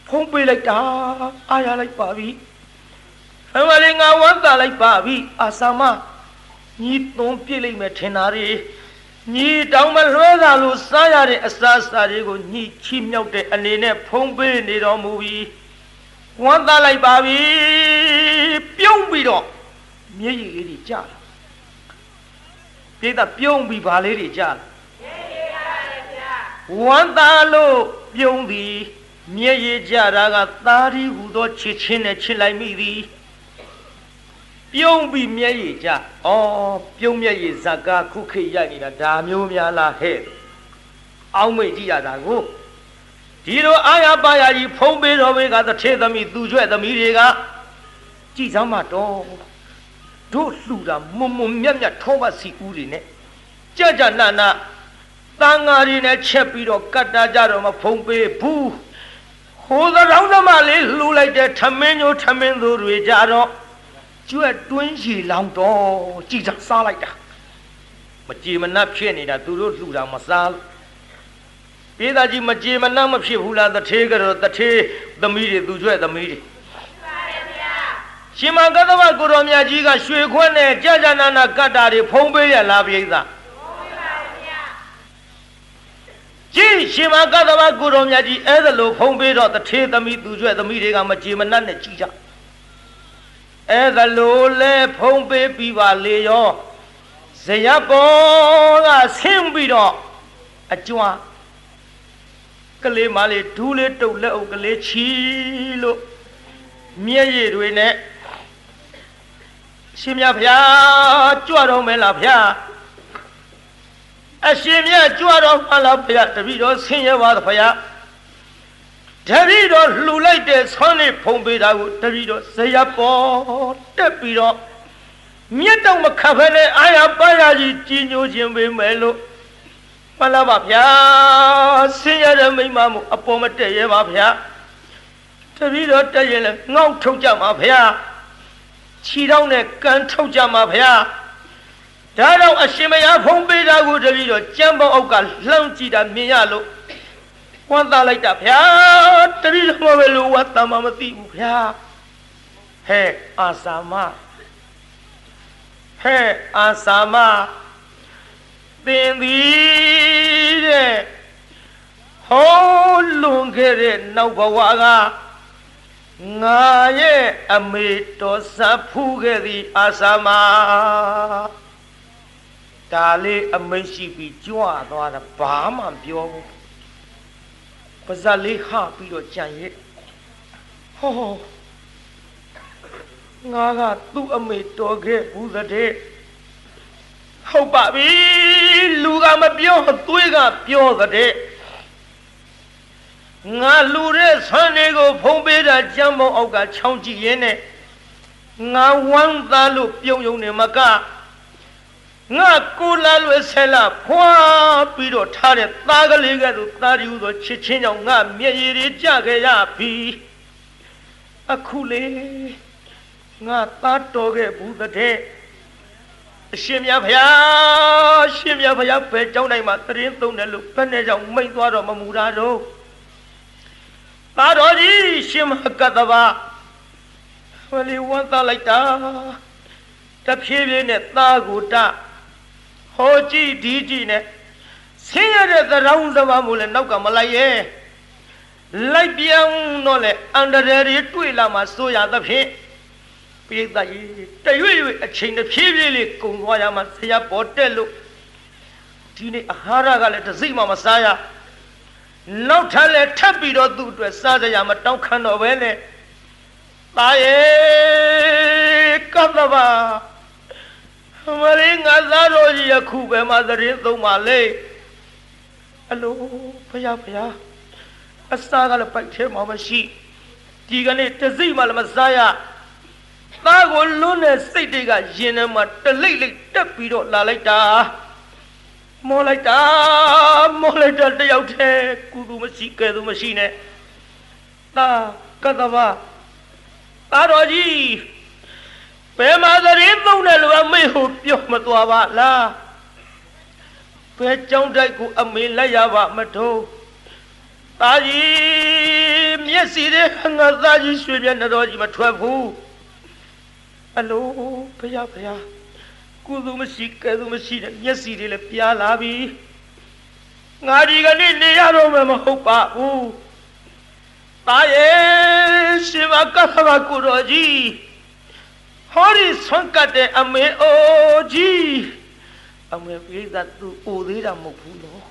ဖုံးပေးလိုက်တာအားရလိုက်ပါပြီအမလေးငါဝမ်းသာလိုက်ပါပြီအာဆာမညီသွန်ပြစ်လိုက်မယ်ထင်တာတွေ ညီတောင်မလွှဲတာလို့စားရတဲ့အစာအစာတွေကိုညီချီမြောက်တဲ့အနေနဲ့ဖုံးပေးနေတော်မူပြီးဝမ်းသာလိုက်ပါပြီပြုံးပြီးတော့မျက်ရည်လေးတွေကျလာပြိတ္တပြုံးပြီးဗာလေးတွေကျလာဝမ်းသာလို့ပြုံးသည်မျက်ရည်ကျတာကသားရီဟူသောချစ်ချင်းနဲ့ချစ်လိုက်မိသည် ပြုံးပြီးမျက်ရည်ကြ။အော်ပြုံးမျက်ရည်ဇက်ကခုခေတ်ရိုက်နေတာဒါမျိုးများလားဟဲ့။အောင်းမိတ်ကြည့်ရတာကိုဒီလိုအာရပါရကြီးဖုံးပေးတော်ဘေးကတထေသမီးသူကျွဲ့သမီးတွေကကြည်စမ်းမတော်တို့လှူတာမုံမုံမြတ်မြတ်ထုံးပါစီဦးတွေနဲ့ကြကြနာနာတန်ဃာတွေနဲ့ချက်ပြီးတော့ကတ်တာကြတော့မဖုံးပေးဘူးဟိုသရောင်းသမားလေးလှူလိုက်တဲ့ထမင်းညိုထမင်းသူတွေကြတော့ ကျွတ်တွင်းရီလောင်တော့ကြည်စားစားလိုက်တာမကြည်မနှက်ဖြစ်နေတာသူတို့လှူတာမစားလို့ပေးသားကြီးမကြည်မနှက်မဖြစ်ဘူးလားတထေးကတော့တထေးသမီးတွေသူကျွဲ့သမီးတွေရှင်မကသဗကိုတော်မြတ်ကြီးကရွှေခွက်နဲ့ကြာကြာနာနာကတ်တာတွေဖုံးပေးရလားပြိဿကြည်ရှင်မကသဗကိုတော်မြတ်ကြီးအဲ့ဒါလိုဖုံးပေးတော့တထေးသမီးသူကျွဲ့သမီးတွေကမကြည်မနှက်နဲ့ကြည်ကြ အဲ့ဒါလိုလဲဖုံးပေးပြီးပါလေရောဇယဘောကဆင်းပြီးတော့အကျွမ်းကလေးမလေးဒူးလေးတုတ်လက်အုပ်ကလေးချီလို့မျက်ရည်တွေနဲ့ရှင်မြတ်ဗျာကြွတော်မယ်လားဗျာအရှင်မြတ်ကြွတော်မှလားဗျာတပည့်တော်ဆင်းရဲပါသဗျာ တပည့်တော်လှူလိုက်တဲ့ဆွမ်းလေးဖုံပေးတာကိုတပည့်တော်ဇယပေါ်တက်ပြီးတော့မြတ်တောင်မခတ်ဖဲနဲ့အာရပါရကြီးကြီးညိုခြင်းပေးမယ်လို့မှန်လားပါဗျာဆင်းရဲတဲ့မိမမို့အပေါ်မတက်ရဲပါဗျာတပည့်တော်တက်ရင်လည်းငေါ့ထုတ်ကြမှာဗျာခြီတော့နဲ့ကန်ထုတ်ကြမှာဗျာဒါတော့အရှင်မယားဖုံးပေးတာကိုတပည့်တော်ကြမ်းပေါအောက်ကလှမ်းကြည့်တာမြင်ရလို့ ဝမ်းသာလိုက်တာဗျာတတိတော်ပဲလို့ဝမ်းသာမှမသိဘူးဗျာဟဲ့အာစာမဟဲ့အာစာမသင်သည်တဲ့ဟောလွန်ခဲ့တဲ့နောက်ဘဝကငါရဲ့အမေတော်စဖူးခဲ့သည်အာစာမဒါလေးအမိတ်ရှိပြီးကြွသွားတာဘာမှပြောဘူး ပါဇက်လေးဟပြီးတော့ကြံရဲ့ဟောငါကသူ့အမေတော်ခဲ့ဘူးတဲ့ဟုတ်ပါပြီလူကမပြောသွေးကပြောတဲ့ငါလူတဲ့ဆန်းတွေကိုဖုံးပေးတာကြမ်းမောင်းအောက်ကချောင်းကြည့်ရင်းနဲ့ငါဝမ်းသားလို့ပြုံးယုံနေမက ငါကိုလာလွယ်ဆဲလာဖွာပြီးတော့ထားတဲ့သားကလေးကသူသားရီဟုသောချစ်ချင်းကြောင့်ငါမျက်ရည်တွေကျခဲ့ရပြီအခုလေငါသားတော်ခဲ့ဘူးတဲ့အရှင်မြတ်ဖျားရှင်မြတ်ဖျားပဲကြောင်းတိုင်းမှာတရင်သုံးတယ်လို့ဘယ်နဲ့ကြောင့်မိတ်သွားတော့မမူတာတော့သားတော်ကြီးရှင်မကတ္တဗဝလီဝမ်းသားလိုက်တာတဖြည်းဖြည်းနဲ့သားကိုတ ဟောကြည့်ဒီကြည့်နဲ့ဆတဲ့သရောင်းသမားမို့လဲနောက်ကမလိုက်ရဲ့လိုက်ပြောင်းတော့လေအန္တရာယ်တွေတွေ့လာမှစိုးရသဖြင့်ပိဋကကြီးတရွေ့ရွေ့အချိန်တစ်ဖြည်းဖြည်းလေးကုံသွားရမှဆရာပေါ်တက်လို့ဒီနေ့အာဟာရကလည်းတစ်စိမ့်မှမစားရနောက်ထပ်လည်းထပ်ပြီးတော့သူ့အတွက်စားကြရမတောင်းခံတော့ပဲနဲ့တာရဲ့ကသဘာ မလေးငါသားတော်ကြီးယခုပဲမှသတင်းသုံးပါလေအလိုဖယားဖယားအစားကလည်းပိုက်ထဲမှာမရှိဒီကနေ့တစိမှလည်းမစားရသားကိုလွန်းတဲ့စိတ်တွေကရင်ထဲမှာတလိမ့်လိမ့်တက်ပြီးတော့လာလိုက်တာမောလိုက်တာမောလိုက်တာတယောက်တည်းကုသူမရှိကဲသူမရှိနဲ့သာကတ္တဗသားတော်ကြီး ဘယ်မှာသတင်းသုံးတယ်လို့အမေဟိုပြောမသွားပါလားဘယ်ကြောင်းတိုက်ကိုအမေလိုက်ရပါမထိုးသားကြီးမျက်စီတဲ့ငါသားကြီးရွှေပြနှတော်ကြီးမထွက်ဘူးအလိုဖယားဖယားကုသူမရှိကဲသူမရှိတဲ့မျက်စီတွေလည်းပြားလာပြီငါဒီကနေ့နေရတော့မှမဟုတ်ပါဘူးသားရဲ့ရှင်မကသဘာကိုတော်ကြီး ဟောဒီဆွမ်းကတ်တဲ့အမေအိုကြီးအမေပိသသူအိုသေးတာမဟုတ်ဘူးနော်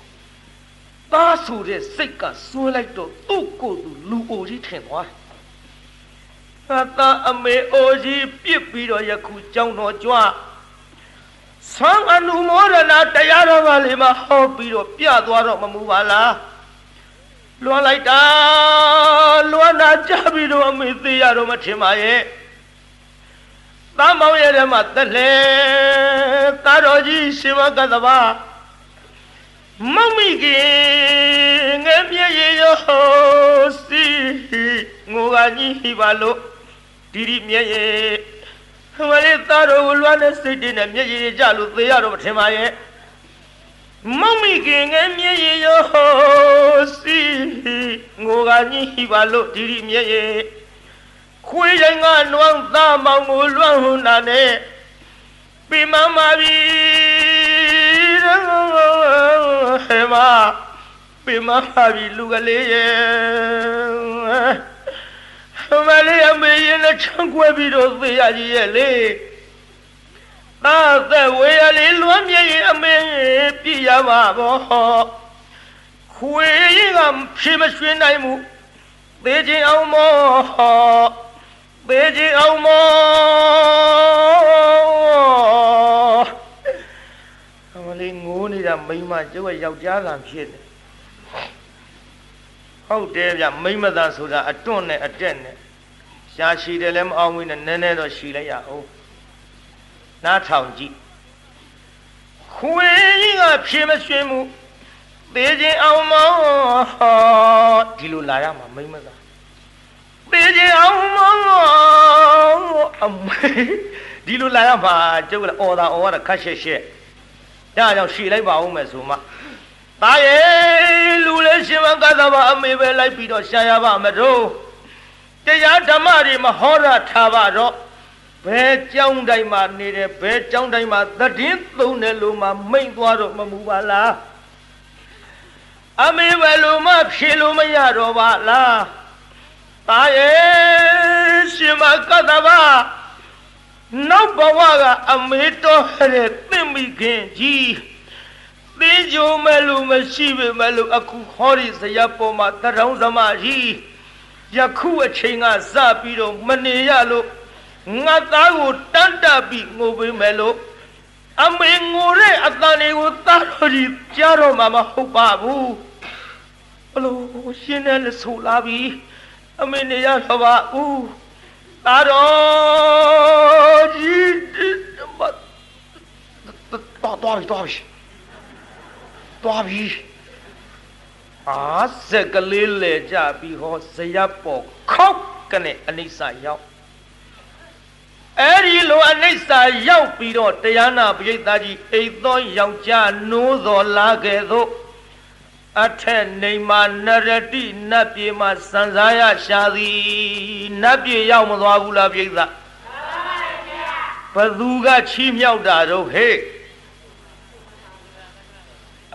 သားဆိုတဲ့စိတ်ကစွဲလိုက်တော့သူ့ကိုယ်သူလူအိုကြီးထင်သွားတယ်သာအမေအိုကြီးပြစ်ပြီးတော့ယခုကြောင်းတော်ကြွဆံအနုမောဒနာတရားတော်ကလေးမဟောပြီးတော့ပြသွားတော့မမူပါလားလွန်လိုက်တာလွန်တာကြပြီးတော့အမေသေးရတော့မထင်ပါရဲ့ သားမောင်ရဲ့ထဲမှာတက်လေသားတော်ကြီးရှင်မကသဘာမမိခင်ငယ်မြေရောစီငိုကကြီးပါလို့ဒီဒီမြဲရဲ့မလေးသားတော်ကိုလွမ်းတဲ့စိတ်တွေနဲ့မျက်ရည်ကြလို့သေရတော့မထင်ပါရဲ့မမိခင်ငယ်မြေရောစီငိုကကြီးပါလို့ဒီဒီမြဲရဲ့ ခွေးရင်ကနွမ်းသားမောင်ကိုလွမ်းဟွန်းတာနဲ့ပြမမပြီဟဲ့မပြမမပြီလူကလေးရဲ့မလေးအမေရင်နဲ့ချမ်းကွဲပြီးတော့သေရကြီးရဲ့လေသာသက်ဝေရလေးလွမ်းမြေရင်အမေပြရမှာပေါ့ခွေရင်ကဖြေမရွှင်နိုင်မှုသေခြင်းအောင်မော သေခြင်းအောင်မောအမလေးငိုးနေတာမိမကျုပ်ရဲ့ယောက်ျားကဖြစ်တယ်ဟုတ်တယ်ဗျမိမသာဆိုတာအတွန့်နဲ့အတက်နဲ့ရှားရှိတယ်လည်းမအောင်ဘူးနဲ့နည်းနည်းတော့ရှိလိုက်ရအောင်နားထောင်ကြည့်ခွေကြီးကဖြေမရွှင်မှုသေခြင်းအောင်မောဒီလိုလာရမှာမိမသာ သေခြင်းအောင်မောအမေဒီလိုလာရမှာကျုပ်ကလည်းအော်တာအော်ရတာခက်ရှက်ရှက်ဒါကြောင့်ရှည်လိုက်ပါဦးမယ်ဆိုမှတာရဲ့လူလေးရှင်မကသဘာအမေပဲလိုက်ပြီးတော့ရှားရပါမတော့တရားဓမ္မတွေမဟောရထားပါတော့ဘယ်ကြောင်းတိုင်းမှာနေတယ်ဘယ်ကြောင်းတိုင်းမှာသတင်းသုံးတယ်လို့မှမိတ်သွားတော့မမူပါလားအမေဘယ်လိုမှဖြေလို့မရတော့ပါလား တာရဲ့ရှင်မကသဘာနောက်ဘဝကအမေတော်ရဲ့သင်မိခင်ကြီးသင်ကြုံမဲ့လို့မရှိပေမဲ့လို့အခုဟောဒီဇယပေါ်မှာတရောင်းသမားကြီးယခုအချိန်ကစပြီးတော့မနေရလို့ငါသားကိုတန်းတက်ပြီးငိုပေးမယ်လို့အမေငိုတဲ့အတန်လေးကိုသားတော်ကြီးကြားတော့မှမဟုတ်ပါဘူးဘလို့ရှင်းတယ်လို့ဆိုလာပြီ အမေနေရတော့ပါဦးသားတော်ကြီးတော့တော့ပြီတော့ပြီတော့ပြီအာစက်ကလေးလေကြပြီးဟောဇယပေါ်ခောက်ကနေအနိစ္စရောက်အဲ့ဒီလိုအနိစ္စရောက်ပြီးတော့တရားနာပိဋကကြီးအိတ်သောယောက်ျားနိုးတော်လာခဲ့သို့ အထက်နေမှာနရတိနတ်ပြေမှာစံစားရရှာသည်နတ်ပြေရောက်မသွားဘူးလားပိဋကဘသူကချီးမြှောက်တာတော့ဟဲ့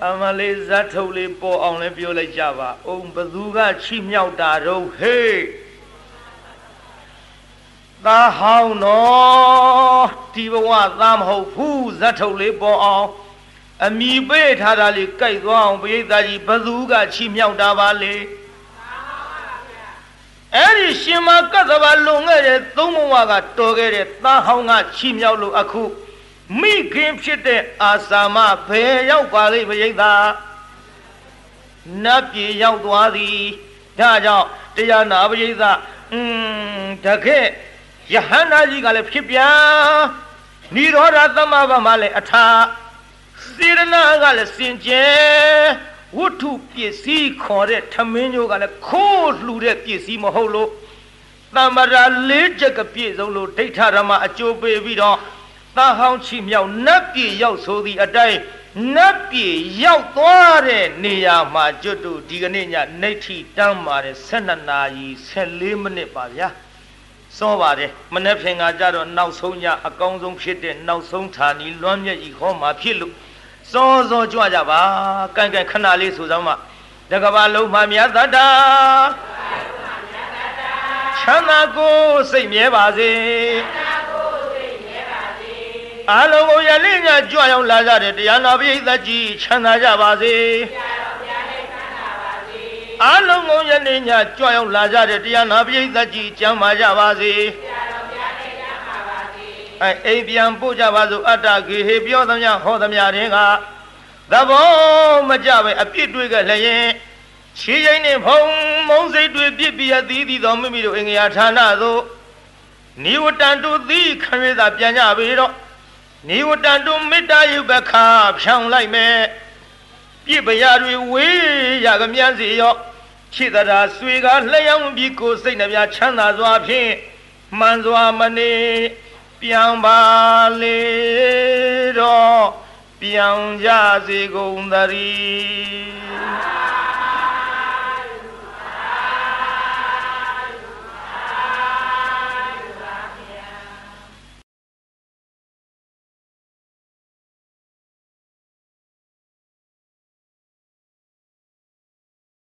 အမလေးဇတ်ထုတ်လေးပေါ်အောင်လည်းပြောလိုက်ကြပါအုံဘသူကချီမြောက်တာတော့ဟေးသားဟောင်းနော်ဒီဘဝသားမဟုတ်ဘူးဇတ်ထုတ်လေးပေါ်အောင် အမိပေးထားတာလေးကြိုက်သွားအောင်ပိဋကကြီးဘသူကချီမြောက်တာပါလေအဲ့ဒီရှင်မကသဘာလုံခဲ့တဲ့သုံးဘဝကတော်ခဲ့တဲ့သားဟောင်းကချီမြောက်လို့အခုမိခင်ဖြစ်တဲ့အာစာမဘယ်ရောက်ပါလိမ့်မရိတ်သာနတ်ပြည်ရောက်သွားသည်ဒါကြောင့်တရားနာပရိသอืมတကယ်ယဟန္တာကြီးကလည်းဖြစ်ပြန်និရောဓသမဘမလည်းအထာ စေရနာကလည်းစင်ကြယ်ဝတ္ထုပစ္စည်းခေါ်တဲ့ထမင်းညိုကလည်းခိုးလှူတဲ့ပစ္စည်းမဟုတ်လို့တမ္မရာလေးချက်ကပြည့်စုံလို့ဒိဋ္ဌရမအကျိုးပေးပြီးတော့သားဟောင်းချီမြောက်နတ်ပြည်ရောက်ဆိုသည့်အတိုင်းနတ်ပြည်ရောက်သွားတဲ့နေရာမှာကျွတ်တို့ဒီကနေ့ညနေထီတန်းပါတယ်12နာရီ14မိနစ်ပါဗျာစောပါတယ်မနေ့ဖြင်ကကြတော့နောက်ဆုံးညအကောင်းဆုံးဖြစ်တဲ့နောက်ဆုံးဌာနီလွမ်းမြတ်ကြီးဟောမှာဖြစ်လို့ စောစောကြွကြပါကန့်ကန့်ခဏလေးဆိုစမ်းမတကဘာလုံးမှမြတ်တတာချမ်းသာကိုစိတ်မြဲပါစေအလုံးကိုရလင်းညကြွရောက်လာကြတဲ့တရားနာပရိသတ်ကြီးချမ်းသာကြပါစေအလုံးကိုယနေ့ညကြွရောက်လာကြတဲ့တရားနာပရိသတ်ကြီးကျမ်းမာကြပါစေ အဲအိမ်ပြန်ပို့ကြပါစို့အတ္တဂေဟေပြောသမျှဟောသမျှတင်းကသဘောမကြပဲအပြစ်တွေကလည်းရင်ချီးရင်နဲ့ဖုံမုံစိတ်တွေပြစ်ပြအသီးသီးတော်မိမိတို့အင်္ဂယာဌာနသို့နိဝတန်တုသီခရစ်သာပြန်ကြပြီတော့နိဝတန်တုမေတ္တာယုပခါဖြောင်းလိုက်မယ်ပြစ်ပရာတွေဝေးရကမြန်းစီရောခြေတရာဆွေကလျှောင်းပြီးကိုစိတ်နှပြချမ်းသာစွာဖြင့်မှန်စွာမနေ ပြန်ပါလေတော့ပြန်ကြစေကုန်သတည်း